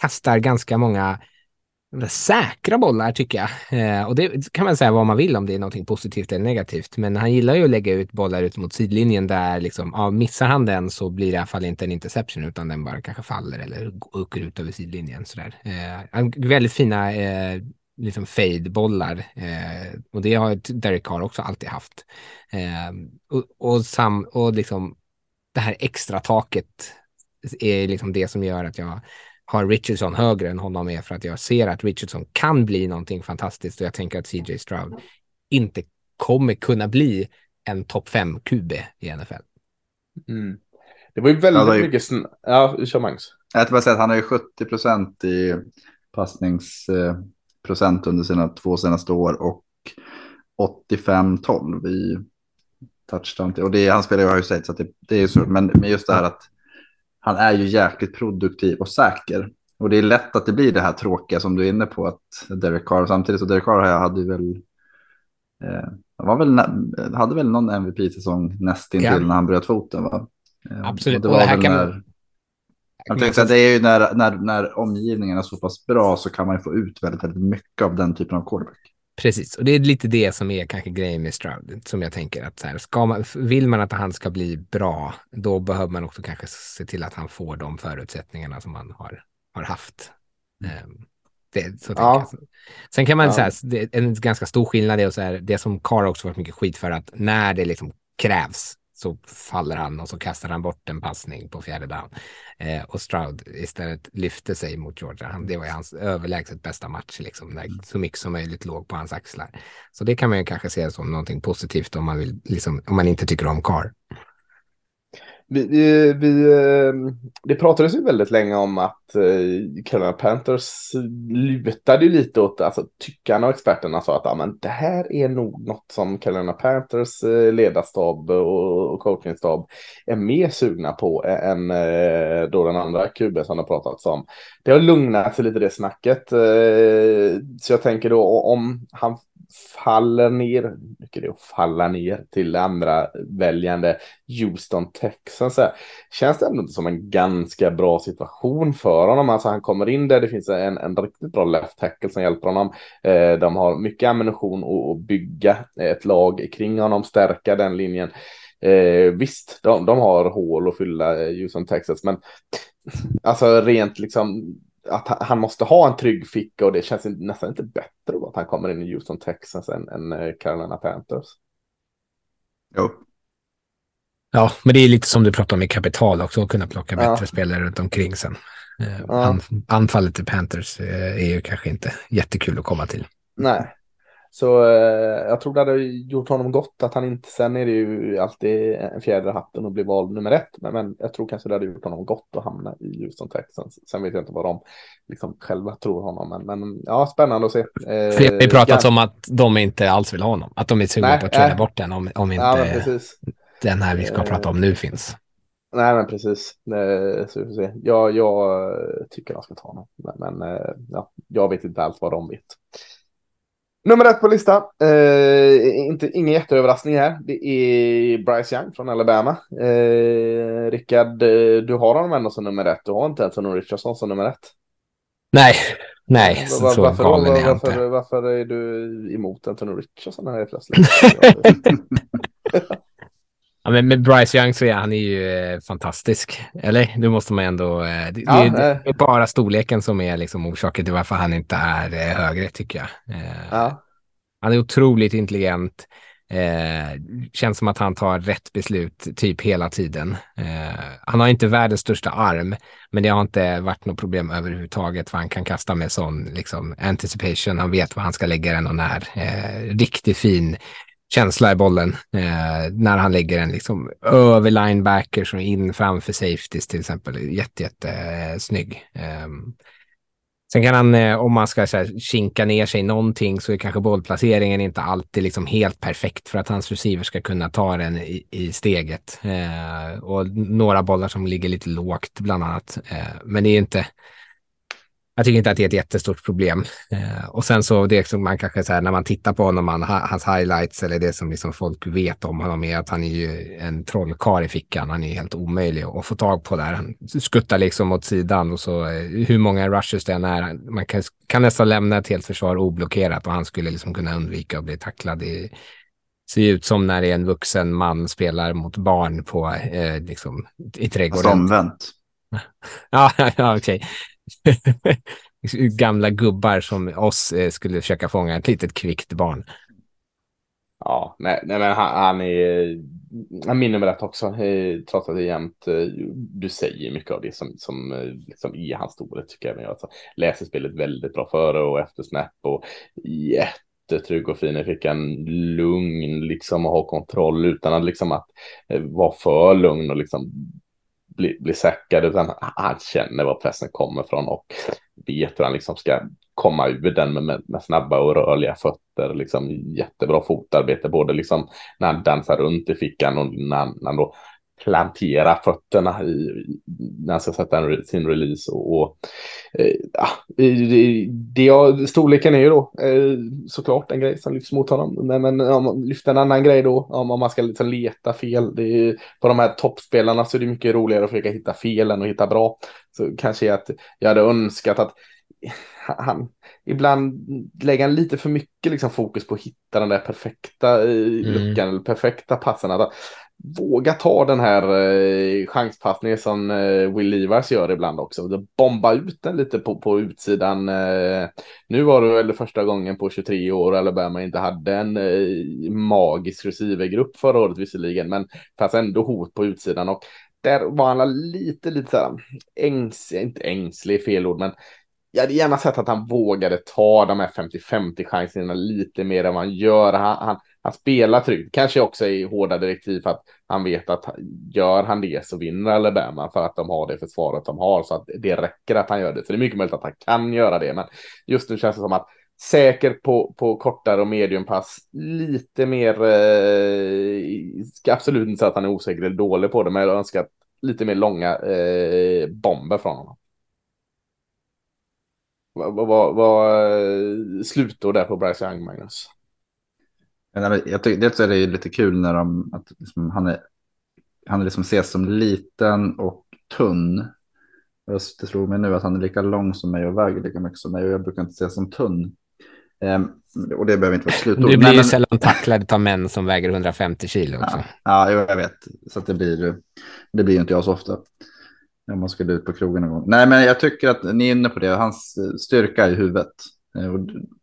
kastar ganska många säkra bollar tycker jag. Eh, och det kan man säga vad man vill om det är någonting positivt eller negativt. Men han gillar ju att lägga ut bollar ut mot sidlinjen där liksom, ja, missar han den så blir det i alla fall inte en interception utan den bara kanske faller eller åker ut över sidlinjen. Sådär. Eh, väldigt fina eh, liksom fade-bollar eh, och det har Derek Carr också alltid haft. Eh, och, och, sam, och liksom det här extra taket är liksom det som gör att jag har Richardson högre än honom är för att jag ser att Richardson kan bli någonting fantastiskt och jag tänker att CJ Stroud inte kommer kunna bli en topp 5 QB i NFL.
Mm. Det var ju väldigt
ju-
mycket sn... Ja, kör Magnus.
Jag tänkte bara säga att han har ju 70 procent i passningsprocent under sina två senaste år och 85-12 i touchdown. Och det är, han spelar ju Ohio State så det, det är ju så. Men, men just det här att han är ju jäkligt produktiv och säker. Och det är lätt att det blir det här tråkiga som du är inne på att Derek Carr samtidigt så Derek Carr hade ju väl eh, var väl, hade väl någon MVP-säsong nästintill
Ja.
när han bröt foten va? Eh,
Absolut.
Och det
Och
var
det här kan-
när, jag tänkte att det är ju när, när, när omgivningen är så pass bra så kan man ju få ut väldigt, väldigt mycket av den typen av quarterback.
Precis, och det är lite det som är kanske grejen med Stroud, som jag tänker att så här, ska man, vill man att han ska bli bra, då behöver man också kanske se till att han får de förutsättningarna som han har, har haft. Ehm, Det, så
Ja.
jag. Sen kan man
Ja.
säga, en ganska stor skillnad, är så här, det som Carr också fått mycket skit för, att när det liksom krävs så faller han och så kastar han bort en passning på fjärde down. Eh, och Stroud istället lyfte sig mot Georgia. Han, det var ju hans överlägset bästa match, liksom, när så mycket som möjligt låg på hans axlar. Så det kan man ju kanske se som någonting positivt om man, vill, liksom, om man inte tycker om Carr.
Vi, vi, vi, ehm, det pratades ju väldigt länge om att eh, Carolina Panthers lutade ju lite åt, alltså tyckarna och experterna sa att ah, men det här är nog något som Carolina Panthers eh, ledarstab och, och coachingstab är mer sugna på än eh, då den andra kuben som det har pratats om. Det har lugnat sig lite det snacket. Så jag tänker då om han faller ner, mycket det är att falla ner till det andra väljande Houston Texans. Så här, Känns det ändå inte som en ganska bra situation för honom? Alltså han kommer in där, det finns en, en riktigt bra left tackle som hjälper honom. Eh, de har mycket ammunition att, att bygga ett lag kring honom, stärka den linjen. Eh, visst, de, de har hål att fylla, Houston Texas, men alltså rent liksom att han- måste ha en trygg ficka och det känns nästan inte bättre att han kommer in i Houston Texas än, än eh, Carolina Panthers.
Jo.
Ja, men det är lite som du pratade om i kapital också, att kunna plocka
Ja.
bättre spelare runt omkring sen. Eh,
Ja.
an, anfallet till Panthers eh, är ju kanske inte jättekul att komma till.
Nej. Så eh, jag tror det hade gjort honom gott att han inte, sen är det ju alltid en fjäder i hatten och bli vald nummer ett. Men, men jag tror kanske det hade gjort honom gott att hamna i Houston Texans. Sen vet jag inte vad de liksom själva tror honom. Men, men ja, spännande att se. Eh,
För det har ju pratats om att de inte alls vill ha honom. Att de är sugna på att trada
nej.
bort den om, om
Ja,
inte
precis.
den här vi ska
Eh,
prata om nu finns.
Nej, men precis. Eh, Så vi får se. Jag, jag eh, tycker de ska ta honom. Men, men eh, ja, jag vet inte alls vad de vet. Nummer ett på listan. Eh, inte, ingen jätteöverraskning här. Det är Bryce Young från Alabama. Eh, Rickard, eh, du har honom ändå som nummer ett. Du har inte Anthony Richardson som nummer ett.
Nej, nej, så,
Var-
så
varför,
galen är jag
varför,
inte.
varför är du emot Anthony Richardson här plötsligt? (laughs) (laughs)
Ja, men med Bryce Young så är han är ju eh, fantastisk. Eller? Det måste man ändå... Eh, det,
Ja,
det, det
eh.
är bara storleken som är liksom orsaken till varför han inte är eh, högre, tycker jag. Eh,
ja.
Han är otroligt intelligent. Eh, känns som att han tar rätt beslut typ hela tiden. Han har inte världens största arm, men det har inte varit något problem överhuvudtaget för han kan kasta med sån liksom, anticipation. Han vet var han ska lägga den och när. Riktigt fin känsla i bollen eh, när han lägger den liksom över linebackers och in framför safeties till exempel. Jätte, jätte eh, snygg. Eh, Sen kan han, eh, om man ska här, kinka ner sig någonting så är kanske bollplaceringen inte alltid liksom helt perfekt för att hans receiver ska kunna ta den i, i steget. Eh, och några bollar som ligger lite lågt bland annat. Eh, men det är inte, jag tycker inte att det är ett jättestort problem. Eh, och sen så det som man kanske så här, när man tittar på honom, man, ha- hans highlights eller det som liksom folk vet om honom är att han är ju en trollkarl i fickan. Han är helt omöjlig att få tag på där. Han skuttar liksom åt sidan och så eh, hur många rushes det än är. Man kan, kan nästan lämna ett helt försvar oblockerat och han skulle liksom kunna undvika att bli tacklad. Det ser ut som när det är en vuxen man spelar mot barn på eh, liksom, i
Fast
trädgården.
omvänt. (laughs)
Ja, ja okej. (laughs) Gamla gubbar som oss eh, skulle försöka fånga ett litet kvickt barn.
Ja, nej, nej men han, han är han minner mig rätt också, eh, trots att det är jämnt. Eh, du säger mycket av det som, som liksom är hans storhet tycker jag. Men jag alltså, läser spelet väldigt bra före och efter snap och jättetrygg och fin. Jag fick en lugn liksom och ha kontroll utan att liksom att vara för lugn och liksom bli, bli säkrad utan han känner var pressen kommer från och vet hur han liksom ska komma ur den med, med, med snabba och rörliga fötter, liksom jättebra fotarbete, både liksom när han dansar runt i fickan och när när han då plantera fötterna i, när han ska sätta en, sin release och, och eh, ja, det, det, storleken är ju då eh, såklart en grej som lyfts mot honom, men, men om man lyfter en annan grej då, om, om man ska liksom leta fel, det är på de här toppspelarna så är det mycket roligare att försöka hitta fel än att hitta bra, så kanske att jag hade önskat att han ibland lägger han lite för mycket liksom fokus på att hitta den där perfekta eh, luckan eller perfekta passen. Att våga ta den här eh, chanspassningen som eh, Will Levis gör ibland också. Bomba ut den lite på, på utsidan. Eh, nu var det väl första gången på 23 år Alabama inte hade en eh, magisk receivergrupp förra året visserligen, men fanns ändå hot på utsidan och där var han lite, lite så här ängslig, inte ängslig fel ord, men jag hade gärna sett att han vågade ta de här 50-50 chanserna lite mer än vad han gör. Han, han, han spelar tryggt, kanske också i hårda direktiv för att han vet att gör han det så vinner Alabama för att de har det försvaret de har så att det räcker att han gör det. Så det är mycket möjligt att han kan göra det, men just nu känns det som att säker på, på kortare och mediumpass, lite mer, eh, ska absolut inte säga att han är osäker eller dålig på det, men jag önskar lite mer långa eh, bomber från honom. Vad, vad, vad slutår där på Bryce Young, Magnus?
Jag tycker dels är det lite kul när de, att liksom, han, är, han är liksom ses som liten och tunn. Jag det slog mig nu att han är lika lång som mig och väger lika mycket som mig och jag brukar inte ses som tunn. Ehm, och det behöver inte vara ett slutord.
Du blir
Nej,
ju
men-
sällan tacklad av män som väger 150 kilo också.
Ja, ja jag vet. Så att det blir det blir ju inte jag så ofta. Om man skulle ut på krogen någon gång. Nej, men jag tycker att ni är inne på det. Hans eh, styrka i huvudet. Eh,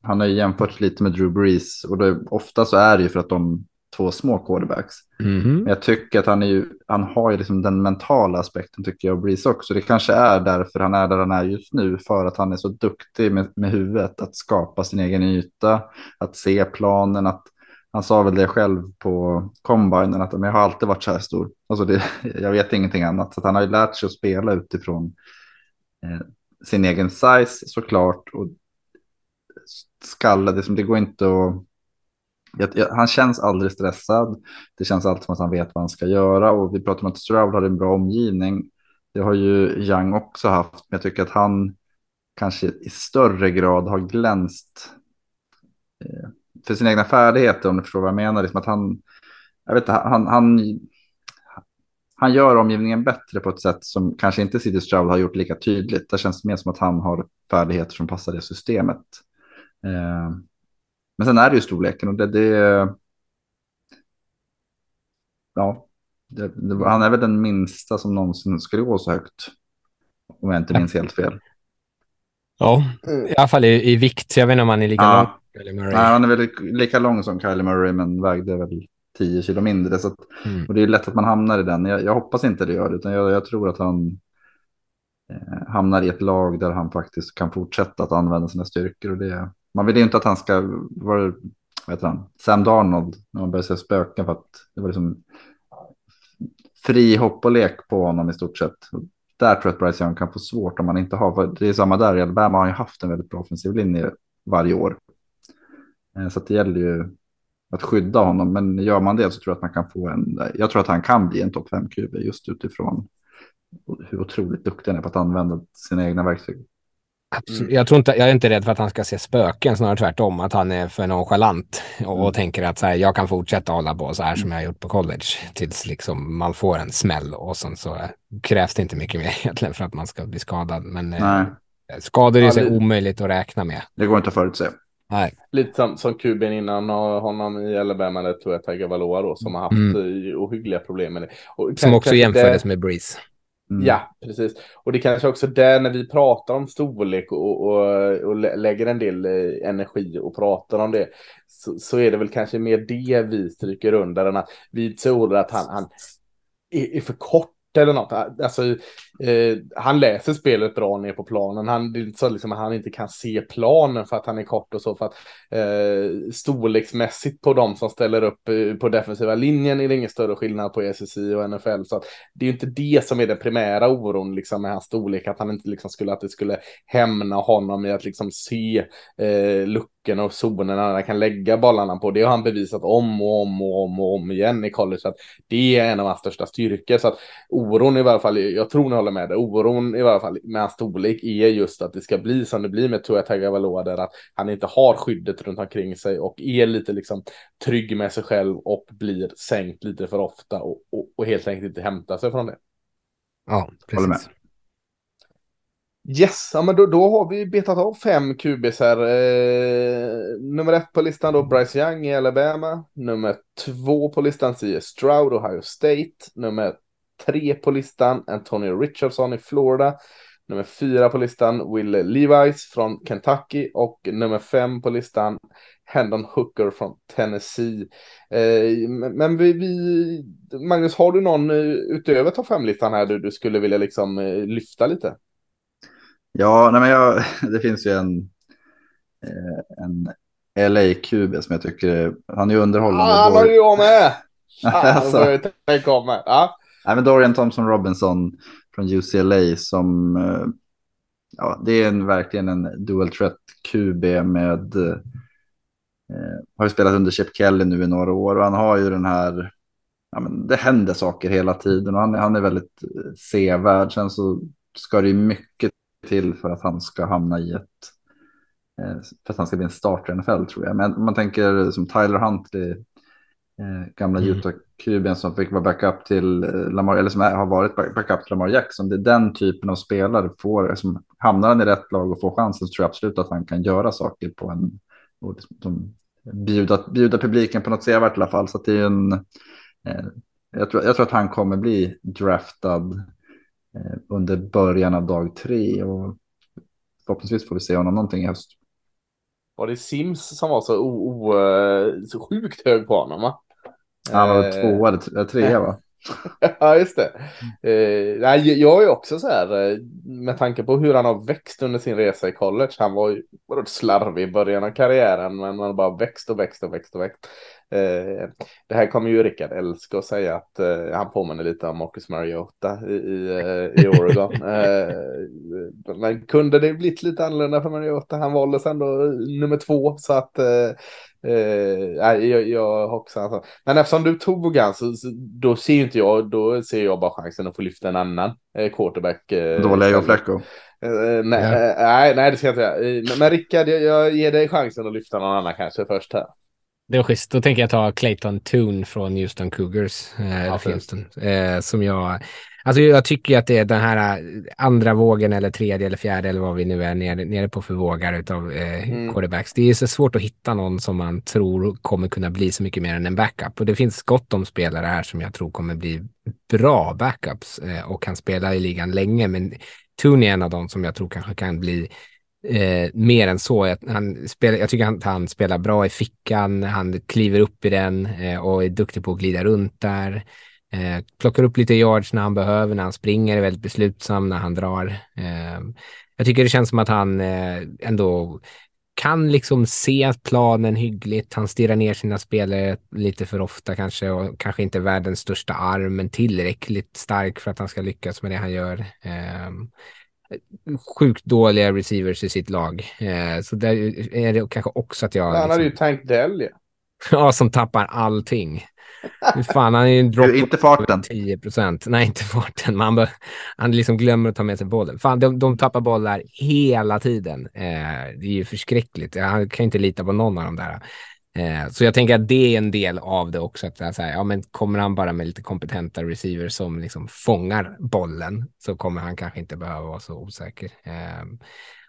Han har ju jämfört lite med Drew Brees och det, ofta så är det ju för att de två små quarterbacks.
Mhm.
Men jag tycker att han, är ju, han har ju liksom den mentala aspekten tycker jag, Breeze också. Det kanske är därför han är där han är just nu, för att han är så duktig med, med huvudet, att skapa sin egen yta, att se planen, att han sa väl det själv på combinen, att "Men jag har alltid varit så här stor. Alltså det, (laughs) jag vet ingenting annat. Så att han har ju lärt sig att spela utifrån eh, sin egen size såklart. Och skalla, det, som, det går inte att... Jag, jag, han känns aldrig stressad. Det känns alltid som att han vet vad han ska göra. Och vi pratar om att Stroud har en bra omgivning. Det har ju Young också haft. Men jag tycker att han kanske i större grad har glänst eh, för sina egna färdigheter, om du förstår vad jag menar. Liksom att han, jag vet inte, han, han, han gör omgivningen bättre på ett sätt som kanske inte City Stroud har gjort lika tydligt. Det känns mer som att han har färdigheter som passar det systemet. Eh, men sen är det ju storleken och det, det ja, det, det, han är väl den minsta som någonsin skulle gå så högt. Om jag inte minns helt fel.
Ja, i alla fall i, i vikt. Jag vet inte om han är lika
Ja.
lång. Kyler Murray.
Nej, han är väl lika lång som Kylie Murray men vägde väl 10 kilo mindre. Så att,
Mm.
och det är lätt att man hamnar i den. Jag, jag hoppas inte det gör det, utan jag, jag tror att han eh, hamnar i ett lag där han faktiskt kan fortsätta att använda sina styrkor. Och det, man vill ju inte att han ska vara, vad heter han, Sam Darnold, när man börjar se spöken för att det var liksom fri hopp och lek på honom i stort sett. Där tror jag att Bryce Young kan få svårt om man inte har, det är samma där, i Alabama har ju haft en väldigt bra offensiv linje varje år. Eh, så att det gäller ju att skydda honom, men gör man det så tror jag att man kan få en, jag tror att han kan bli en topp 5 QB just utifrån hur otroligt duktig han är på att använda sina egna verktyg.
Absolut. Jag, tror inte, jag är inte rädd för att han ska se spöken, snarare tvärtom. Att han är för nonchalant och, och tänker att så här, jag kan fortsätta hålla på så här som jag har gjort på college tills liksom man får en smäll och sen så krävs det inte mycket mer (laughs) egentligen för att man ska bli skadad. Men eh,
Nej,
skador är
Ja,
så
det-
omöjligt att räkna med.
det går inte att förutse.
Nej.
Lite som, som kuben innan och honom i Alabama, det tror jag Tagovailoa då, som har haft
Mm.
eh, ohyggliga problem med det. Och
Som
kan-
också jämfördes
det-
med Breeze.
Mm.
Ja, precis. Och det kanske också där när vi pratar om storlek och, och, och lägger en del eh, energi och pratar om det, så, så är det väl kanske mer det vi stryker under än att vi tror att han, han är, är för kort eller något. Alltså, eh, han läser spelet bra ner på planen. Han, det är inte så liksom att han inte kan se planen för att han är kort och så. För att eh, storleksmässigt på de som ställer upp eh, på defensiva linjen är det ingen större skillnad på SSI och NFL. Så att det är ju inte det som är den primära oron liksom, med hans storlek. Att han inte liksom skulle, att det skulle hämna honom i att liksom se eh, luckorna och zonerna han kan lägga bollarna på. Det har han bevisat om och om och om och om igen i college. Så att det är en av hans största styrkor. Så att oron i varje fall, jag tror ni håller med det, oron i varje fall med hans storlek är just att det ska bli som det blir med Tua Tagovailoa där att han inte har skyddet runt omkring sig och är lite liksom trygg med sig själv och blir sänkt lite för ofta och, och, och helt enkelt inte hämtar sig från det.
Ja,
Håller med.
precis.
Yes, ja, men då, då har vi betat av fem QBs här. Eh, nummer ett på listan då Bryce Young i Alabama. Nummer två på listan C.S. Stroud, Ohio State. Nummer tre på listan Antonio Richardson i Florida. Nummer fyra på listan Will Levis från Kentucky och nummer fem på listan Hendon Hooker från Tennessee. Eh, men vi, vi, Magnus, har du någon eh, utöver topp fem-listan här du, du skulle vilja liksom eh, lyfta lite?
Ja, nej men jag, (laughs) det finns ju en, eh, en LA-QB som jag tycker, han är ju underhållande.
Ah, han har ju med! (laughs) Ah,
Alltså.
om med. Ja.
Nej, men Dorian Thompson Robinson från UCLA som, eh, ja, det är en, verkligen en dual threat QB med, eh, har ju spelat under Chip Kelly nu i några år och han har ju den här, ja men det händer saker hela tiden och han, är- han är väldigt eh, sevärd. Sen så ska det ju mycket till för att han ska hamna i ett, eh, för att han ska bli en starter i NFL tror jag. Men om man tänker som Tyler Huntley, eh, gamla
Mm.
Utah-kuben som fick vara backup till eh, Lamar, eller som är, har varit back- backup till Lamar Jackson. Det är den typen av spelare, får, som hamnar han i rätt lag och får chansen så tror jag absolut att han kan göra saker på en, och liksom, som bjuda, bjuda publiken på något sevärt i alla fall. Så det är en, jag, tror, jag tror att han kommer bli draftad under början av dag tre och förhoppningsvis får vi se honom någonting i höst.
Var det Sims som var så, o, o, eh, så sjukt hög på honom va?
Han var
Eh,
tvåa eller trea va? (laughs)
ja, just det. Eh, nej, jag är också så här, eh, med tanke på hur han har växt under sin resa i college. Han var ju oerhört slarvig i början av karriären, men han har bara växt och växt och växt och växt. Eh, det här kommer ju Rickard älska att säga att eh, han påminner lite om Marcus Mariota i, i, eh, i Oregon. (laughs) men kunde det blivit lite annorlunda för Mariota? Han valdes ändå nummer två, så att eh, jag, jag har också alltså. Men eftersom du tog han så, så då ser ju inte jag, då ser jag bara chansen att få lyfta en annan eh, quarterback. Eh,
Dåliga
istället.
Flacco.
Eh, nej, eh, nej, nej, det ska jag inte göra. Men, men Rickard, jag, jag ger dig chansen att lyfta någon annan kanske först här.
Det var schysst. Då tänker jag ta Clayton Toon från Houston Cougars. Eh,
fint.
Houston, eh, som jag... Alltså jag tycker att det är den här eh, andra vågen eller tredje eller fjärde eller vad vi nu är nere, nere på för vågar utav eh,
Mm.
quarterbacks. Det är så svårt att hitta någon som man tror kommer kunna bli så mycket mer än en backup. Och det finns gott om spelare här som jag tror kommer bli bra backups eh, och kan spela i ligan länge. Men Toon är en av dem som jag tror kanske kan bli eh, mer än så. Jag, han spelar, jag tycker att han spelar bra i fickan, han kliver upp i den eh, och är duktig på att glida runt där. Eh, plockar upp lite yards när han behöver, när han springer, är väldigt beslutsam när han drar. Eh, jag tycker det känns som att han eh, ändå kan liksom se planen hyggligt. Han stirrar ner sina spelare lite för ofta kanske och kanske inte världens största arm, men tillräckligt stark för att han ska lyckas med det han gör. Eh, Sjukt dåliga receivers i sitt lag. Eh, så där är det kanske också att jag...
Han hade
liksom-
ju Tank Dell ja. (laughs)
Ja, som tappar allting. Fan, han är ju en drop
Du, inte farten.
10 procent. Nej, inte farten. Man bör, han liksom glömmer att ta med sig bollen. Fan, de, de tappar bollar hela tiden. Eh, det är ju förskräckligt. Han kan inte lita på någon av dem där. Eh, så jag tänker att det är en del av det också. Att här, ja, men kommer han bara med lite kompetenta receivers som liksom fångar bollen så kommer han kanske inte behöva vara så osäker. Eh,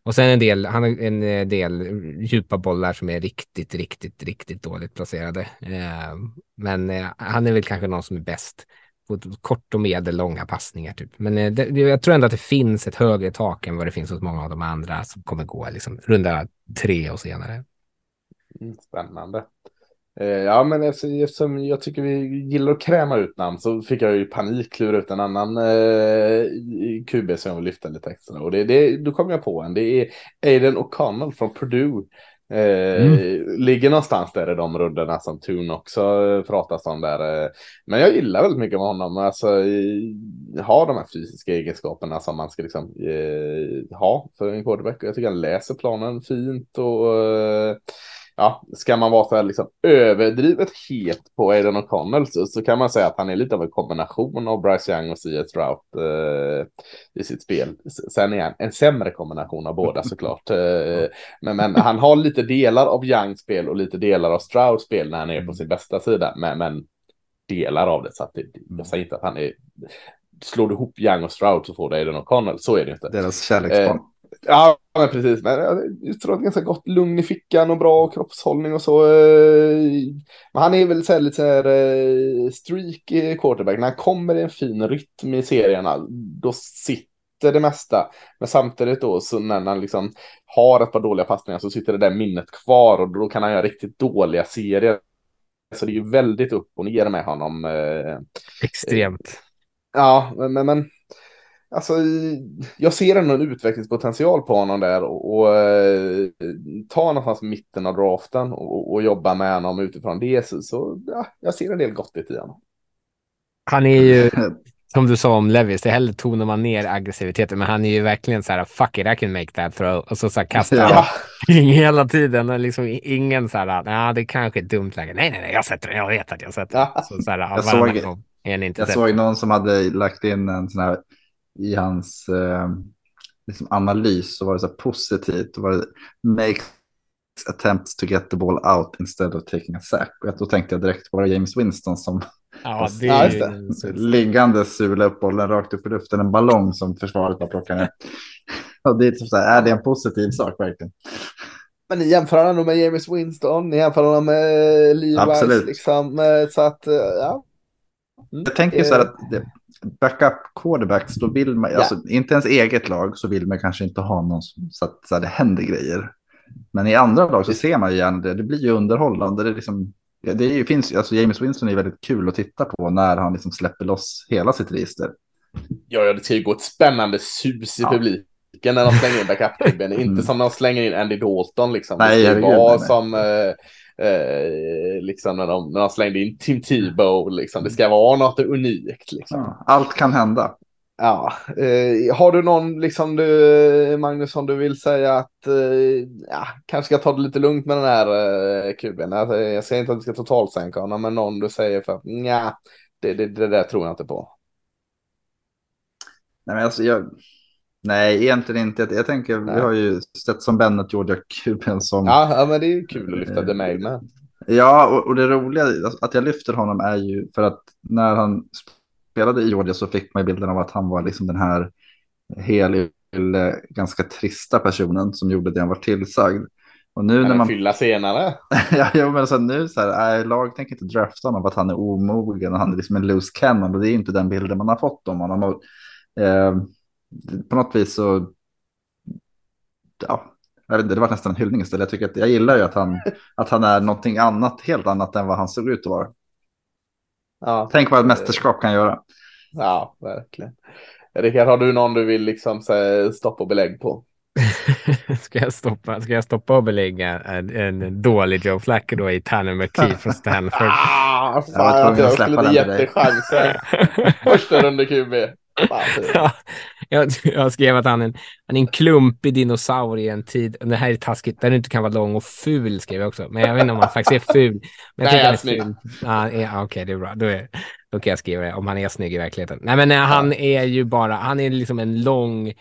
och sen en del, han har en eh, del djupa bollar som är riktigt, riktigt, riktigt dåligt placerade. Ehm, eh, men han är väl kanske någon som är bäst på kort och medellånga passningar. Typ. Men eh, det, jag tror ändå att det finns ett högre tak än vad det finns hos många av de andra som kommer gå liksom, runda tre och senare.
Mm, Spännande. Eh, ja, men eftersom, jag tycker vi gillar att kräma ut namn så fick jag ju panik klura ut en annan eh, QB som jag vill lyfta lite extra. Och det, det, då kom jag på en. Det är Aiden O'Connell från Purdue. Eh, Ligger någonstans där i de rundorna som Tune också eh, pratas om där. Eh, men jag gillar väldigt mycket med honom. Alltså, har de här fysiska egenskaperna som man ska liksom, eh, ha för en quarterback. Jag tycker han läser planen fint och eh, ja, ska man vara så här liksom överdrivet het på Aiden O'Connell så, så kan man säga att han är lite av en kombination av Bryce Young och C.S. Stroud eh, i sitt spel. Sen är han en sämre kombination av båda såklart. Eh, men, men han har lite delar av Youngs spel och lite delar av Strouds spel när han är på sin bästa sida. Men, men delar av det så att det, jag säger inte att han är Slår du ihop Young och Stroud så får du Aiden O'Connell. Så är det inte.
Deras kärleksbarn.
Eh, Ja, men precis. Men ja, jag tror att det är ganska gott lugn i fickan och bra kroppshållning och så. eh, Men han är väl så här, lite så här eh, streak quarterback. När han kommer i en fin rytm i serierna, då sitter det mesta. Men samtidigt då, så när han liksom har ett par dåliga passningar så sitter det där minnet kvar och då kan han göra riktigt dåliga serier. Så det är ju väldigt upp och ner med honom. eh,
Extremt.
Ja, men, men alltså, jag ser ändå en utvecklingspotential på honom där och, och eh, ta någonstans mitten av draften och, och jobba med honom utifrån det så, så ja, jag ser en del gott i honom.
Han är ju, (laughs) som du sa om Levis, det hellre tonar man ner aggressiviteten, men han är ju verkligen så här, fuck it, I can make that throw. Och så, så här kastar han
Ja. (laughs)
hela tiden. Och liksom ingen så här, nej, det kanske är ett dumt läge. Nej, nej, nej, jag sätter den, jag vet att jag sätter den.
Ja.
Så, så här,
Jag såg-
är
Jag såg någon som hade lagt in en sån här i hans eh, liksom analys så var det så här positivt. Då var det makes attempts to get the ball out instead of taking a sack. Och då tänkte jag direkt på James Winston som
Ja, det är
liggande sula upp bollen rakt upp i luften. En ballong som försvaret bara plockar ner. (laughs) Och det är, typ så här, är det en positiv sak verkligen?
Men ni jämför honom med James Winston, ni jämför honom med
Absolut.
Rice liksom. eh, Så att, eh, ja. Mm,
Jag tänker så här att det, backup quarterbacks, då vill man,
Ja.
alltså inte ens eget lag så vill man kanske inte ha någon som, så att så här, det händer grejer. Men i andra lag så ser man ju gärna det, det blir ju underhållande. Det är liksom, det är finns, alltså James Winston är väldigt kul att titta på när han liksom släpper loss hela sitt register.
Ja, ja, det ska ju gå ett spännande sus i
Ja.
publiken när de slänger in (laughs) backup-klubben.
Mm.
Inte som när de slänger in Andy Dalton liksom.
Nej,
det ska ju vara som eh, eh, liksom när de, när de slängde in Tim Tebow. Liksom. Det ska vara något unikt. Liksom.
Ja, allt kan hända.
Ja, eh, har du någon, liksom du, Magnus, som du vill säga att eh, ja, kanske ska ta det lite lugnt med den här eh, kuben? Alltså, jag säger inte att du ska totalsänka honom, men någon du säger för att nja, det, det, det där tror jag inte på.
Nej, men alltså, jag, nej egentligen inte. Jag, jag tänker,
Nej.
vi har ju sett som Bennett gjorde kuben som...
Ja, ja, men det är ju kul att lyfta det med. med.
Ja, och, och det roliga alltså, att jag lyfter honom är ju för att när han spelade i Georgia så fick man ju bilden av att han var liksom den här helylle, ganska trista personen som gjorde det han var tillsagd. Och nu när man...
fylla senare. (laughs)
ja, ja, men så nu så här, nej, lag tänker inte drafta honom för att han är omogen och han är liksom en loose cannon och det är inte den bilden man har fått om honom. Och, eh, på något vis så, ja, det var nästan en hyllning istället. Jag tycker att jag gillar ju att han, (laughs) att han är någonting annat, helt annat än vad han såg ut att vara.
Ja,
Tänk vad ett mästerskap kan göra.
ja verkligen. Rickard, har du någon du vill liksom säga stopp och belägg på? (laughs)
ska, jag stoppa, ska jag stoppa och belägga en, en dålig Joe Flacco då i Tanner McKee från Stanford? (laughs)
Ah,
Jag var
fan,
tvungen att släppa den till dig.
jättechansen. Första runda QB. Fan,
ja, jag, (laughs) jag skrev att han är, en, han är en klumpig dinosaurie i en tid. Det här är taskigt, där du inte kan vara lång och ful skrev jag också. Men jag vet inte om han faktiskt är ful. Men jag
Nej, han är
ful. Ja, Okej, det är bra. Då, är, då kan jag skriva det, om han är snygg i verkligheten. Nej, men nej, han är ju bara, han är liksom en lång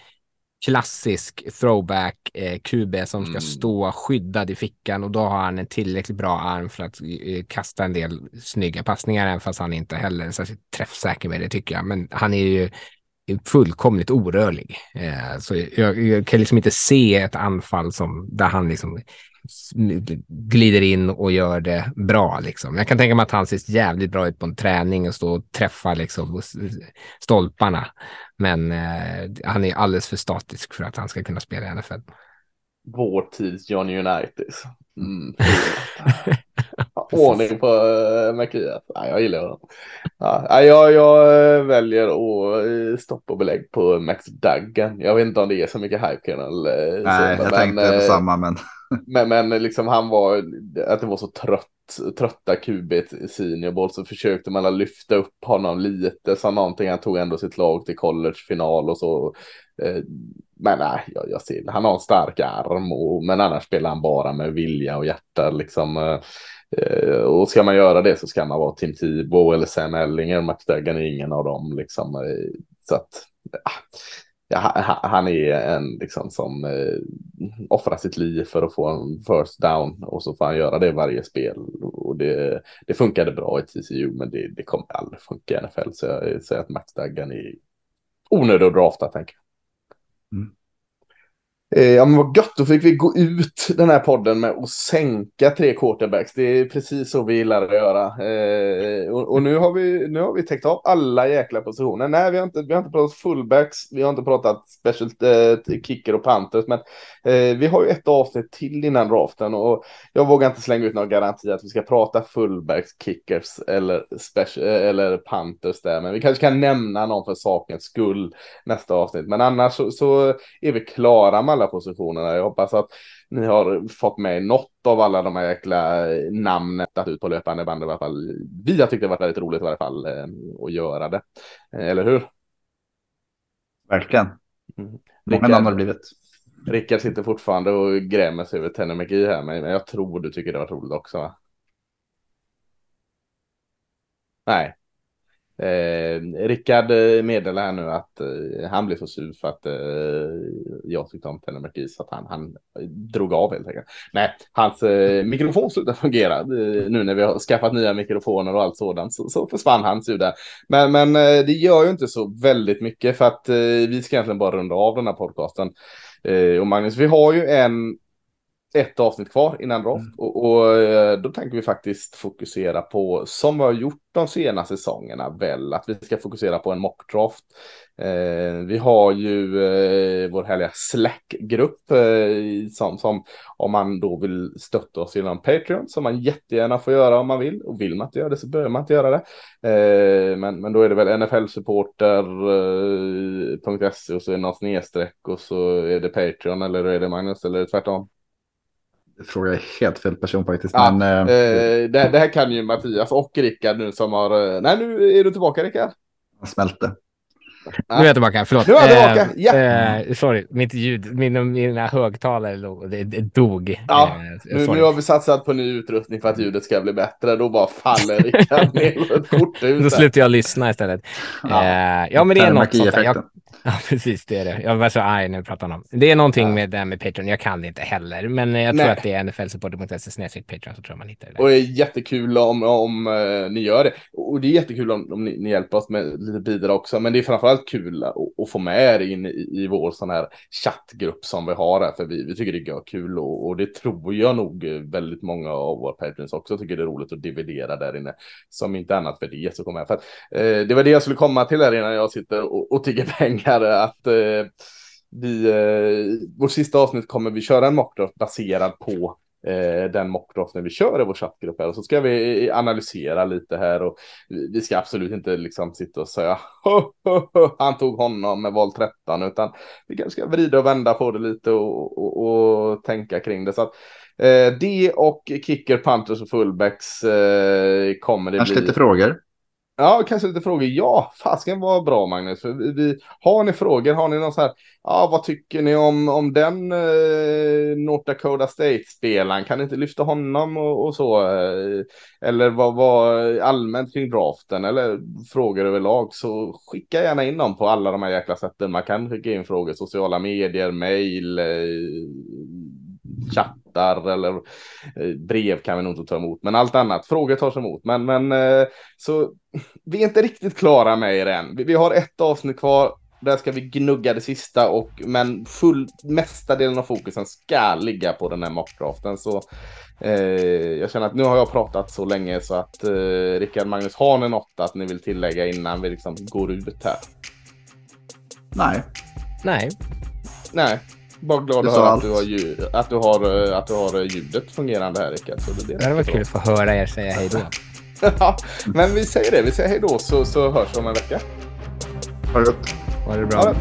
klassisk throwback eh, QB som ska
Mm.
stå skyddad i fickan och då har han en tillräckligt bra arm för att eh, kasta en del snygga passningar, även fast han inte heller är särskilt träffsäker med det tycker jag. Men han är ju fullkomligt orörlig. Eh, så jag, jag kan liksom inte se ett anfall som där han liksom glider in och gör det bra. Liksom. Jag kan tänka mig att han ser jävligt bra ut på en träning och står och träffar liksom, stolparna. Men eh, han är alldeles för statisk för att han ska kunna spela i NFL.
Vår tids Johnny Unitas. Mm. (laughs) Ordning på uh, McKee. Ja, jag gillar honom. Ja, ja, jag, jag eh, väljer att eh, stoppa och belägg på Max Duggan. Jag vet inte om det är så mycket hype eh,
Nej,
så,
jag
men,
tänkte på
eh,
samma, men (laughs)
Men, men liksom han var, att det var så trött, trötta QB i senior bowl så försökte man att lyfta upp honom lite som någonting. Han tog ändå sitt lag till collegefinal och så. Eh, men nej, jag, jag ser. Han har en stark arm och, men annars spelar han bara med vilja och hjärta liksom. Eh, och ska man göra det så ska man vara Tim Tebow eller Sam Ellinger. Max Duggan är ingen av dem liksom. Eh, så att ja, ja, han- är en liksom som eh, offrar sitt liv för att få en first down och så får han göra det varje spel och det, det funkade bra i TCU men det, det kommer aldrig funka i NFL så jag säger att Max Duggan är onödig att drafta tänker jag.
Mm.
Eh, ja men vad gött, då fick vi gå ut den här podden med att sänka tre quarterbacks. Det är precis så vi gillar att göra. Eh, och, och nu, har vi, nu har vi täckt av alla jäkla positioner. Nej, vi har inte, vi har inte pratat fullbacks, vi har inte pratat special eh, kicker och panthers, men eh, vi har ju ett avsnitt till innan draften och jag vågar inte slänga ut någon garanti att vi ska prata fullbacks, kickers eller, special, eh, eller panthers där, men vi kanske kan nämna någon för sakens skull nästa avsnitt. Men annars så, så är vi klara med alla positionerna. Jag hoppas att ni har fått med något av alla de här jäkla namnen att ut på löpande band i alla fall. Vi har tyckt det varit väldigt roligt i varje fall eh, att göra det. Eh, Eller hur?
verkligen.
Mm.
Många namn har det blivit.
Rickard sitter fortfarande och grämer sig över McGee här, men jag tror du tycker det var roligt också. Va? Nej. Eh, Rickard eh, meddelar här nu att eh, han blev så sur för att eh, jag tyckte om Tenner så att han, han eh, drog av helt enkelt. Nej, hans eh, mikrofon slutade fungera. Eh, nu när vi har skaffat nya mikrofoner och allt sådant så, så försvann hans ljud där. Men, men eh, det gör ju inte så väldigt mycket för att eh, vi ska egentligen bara runda av den här podcasten. Eh, och Magnus, vi har ju en ett avsnitt kvar innan draft
Mm.
och, och eh, då tänker vi faktiskt fokusera på, som vi har gjort de senaste säsongerna väl, att vi ska fokusera på en mockdraft. Eh, vi har ju eh, vår härliga Slack-grupp eh, som, som om man då vill stötta oss genom Patreon som man jättegärna får göra om man vill och vill man inte göra det så behöver man inte göra det. Eh, men, men då är det väl nflsupporter.se och så är det någon snedstreck och så är det Patreon eller är det Magnus eller är det tvärtom?
Jag frågar jag helt fel person faktiskt.
Ja,
men, eh,
Eh, det, det här kan ju Mattias och Rickard nu som har... eh, Nej, nu är du tillbaka Rickard.
han smälte.
Nu är jag tillbaka, förlåt.
Nu är jag tillbaka,
Eh,
ja.
eh, sorry, mitt ljud, mina, mina högtalare låg, det, det dog.
Ja,
Eh,
Nu, nu har vi satsat på ny utrustning för att ljudet ska bli bättre. Då bara faller Rickard ner ett korthus.
Då slutar jag lyssna istället.
Ja.
Ja, ja men det är något sånt. Jag, (laughs) ja, precis, det är det. Jag var så arg när vi pratade om det. är någonting med det här med Patreon. Jag kan det inte heller, men jag tror
Nej.
att det är nflsupporter.se snedstreck Patreon så tror man hittar det.
Och det är jättekul om, om eh, ni gör det. Och det är jättekul om, om ni, ni hjälper oss med lite bidrag också. Men det är framförallt kul att, att få med er in i, i vår sån här chattgrupp som vi har här. För vi, vi tycker det är kul och, och det tror jag nog väldigt många av våra patrons också tycker det är roligt att dividera där inne. Som inte annat för det så kommer jag. För att, eh, det var det jag skulle komma till här innan jag sitter och, och tigger pengar. Att eh, vi, eh, vårt sista avsnitt kommer vi köra en mockdraft baserad på eh, den mockdraften vi kör i vår chattgrupp här. Och så ska vi analysera lite här och vi ska absolut inte liksom sitta och säga "Ho, ho, ho, han tog honom med val 13 utan vi kanske ska vrida och vända på det lite och, och, och tänka kring det. Så att, eh, det och kicker, punters och fullbacks eh, kommer det
Kanske
bli.
lite frågor.
Ja, kanske lite frågor. Ja, fasken var bra Magnus. För vi, vi, har ni frågor? Har ni någon så här? Ja, vad tycker ni om, om den eh, North Dakota State-spelaren? Kan ni inte lyfta honom och, och så? Eh, eller vad var allmänt kring draften? Eller frågor överlag? Så skicka gärna in dem på alla de här jäkla sätten. Man kan skicka in frågor, sociala medier, mail, eh, chattar eller eh, brev kan vi nog inte ta emot. Men allt annat, frågor tas emot. Men, men eh, så (laughs) vi är inte riktigt klara med er än. Vi, vi har ett avsnitt kvar. Där ska vi gnugga det sista och men full mesta delen av fokusen ska ligga på den här mockdraften. Så eh, jag känner att nu har jag pratat så länge så att eh, Rickard Magnus, har ni något att ni vill tillägga innan vi liksom går ut här?
Nej,
Nej,
Nej, bara glad att höra att du, har ljud, att, du har, eh, att du har eh, ljudet fungerande här Rickard. Så det,
det hade varit kul att få höra er säga hej då. (laughs)
Ja, men vi säger det, vi säger hej då så, så hörs vi om en vecka.
ha det gott.
Var det bra?
Ja,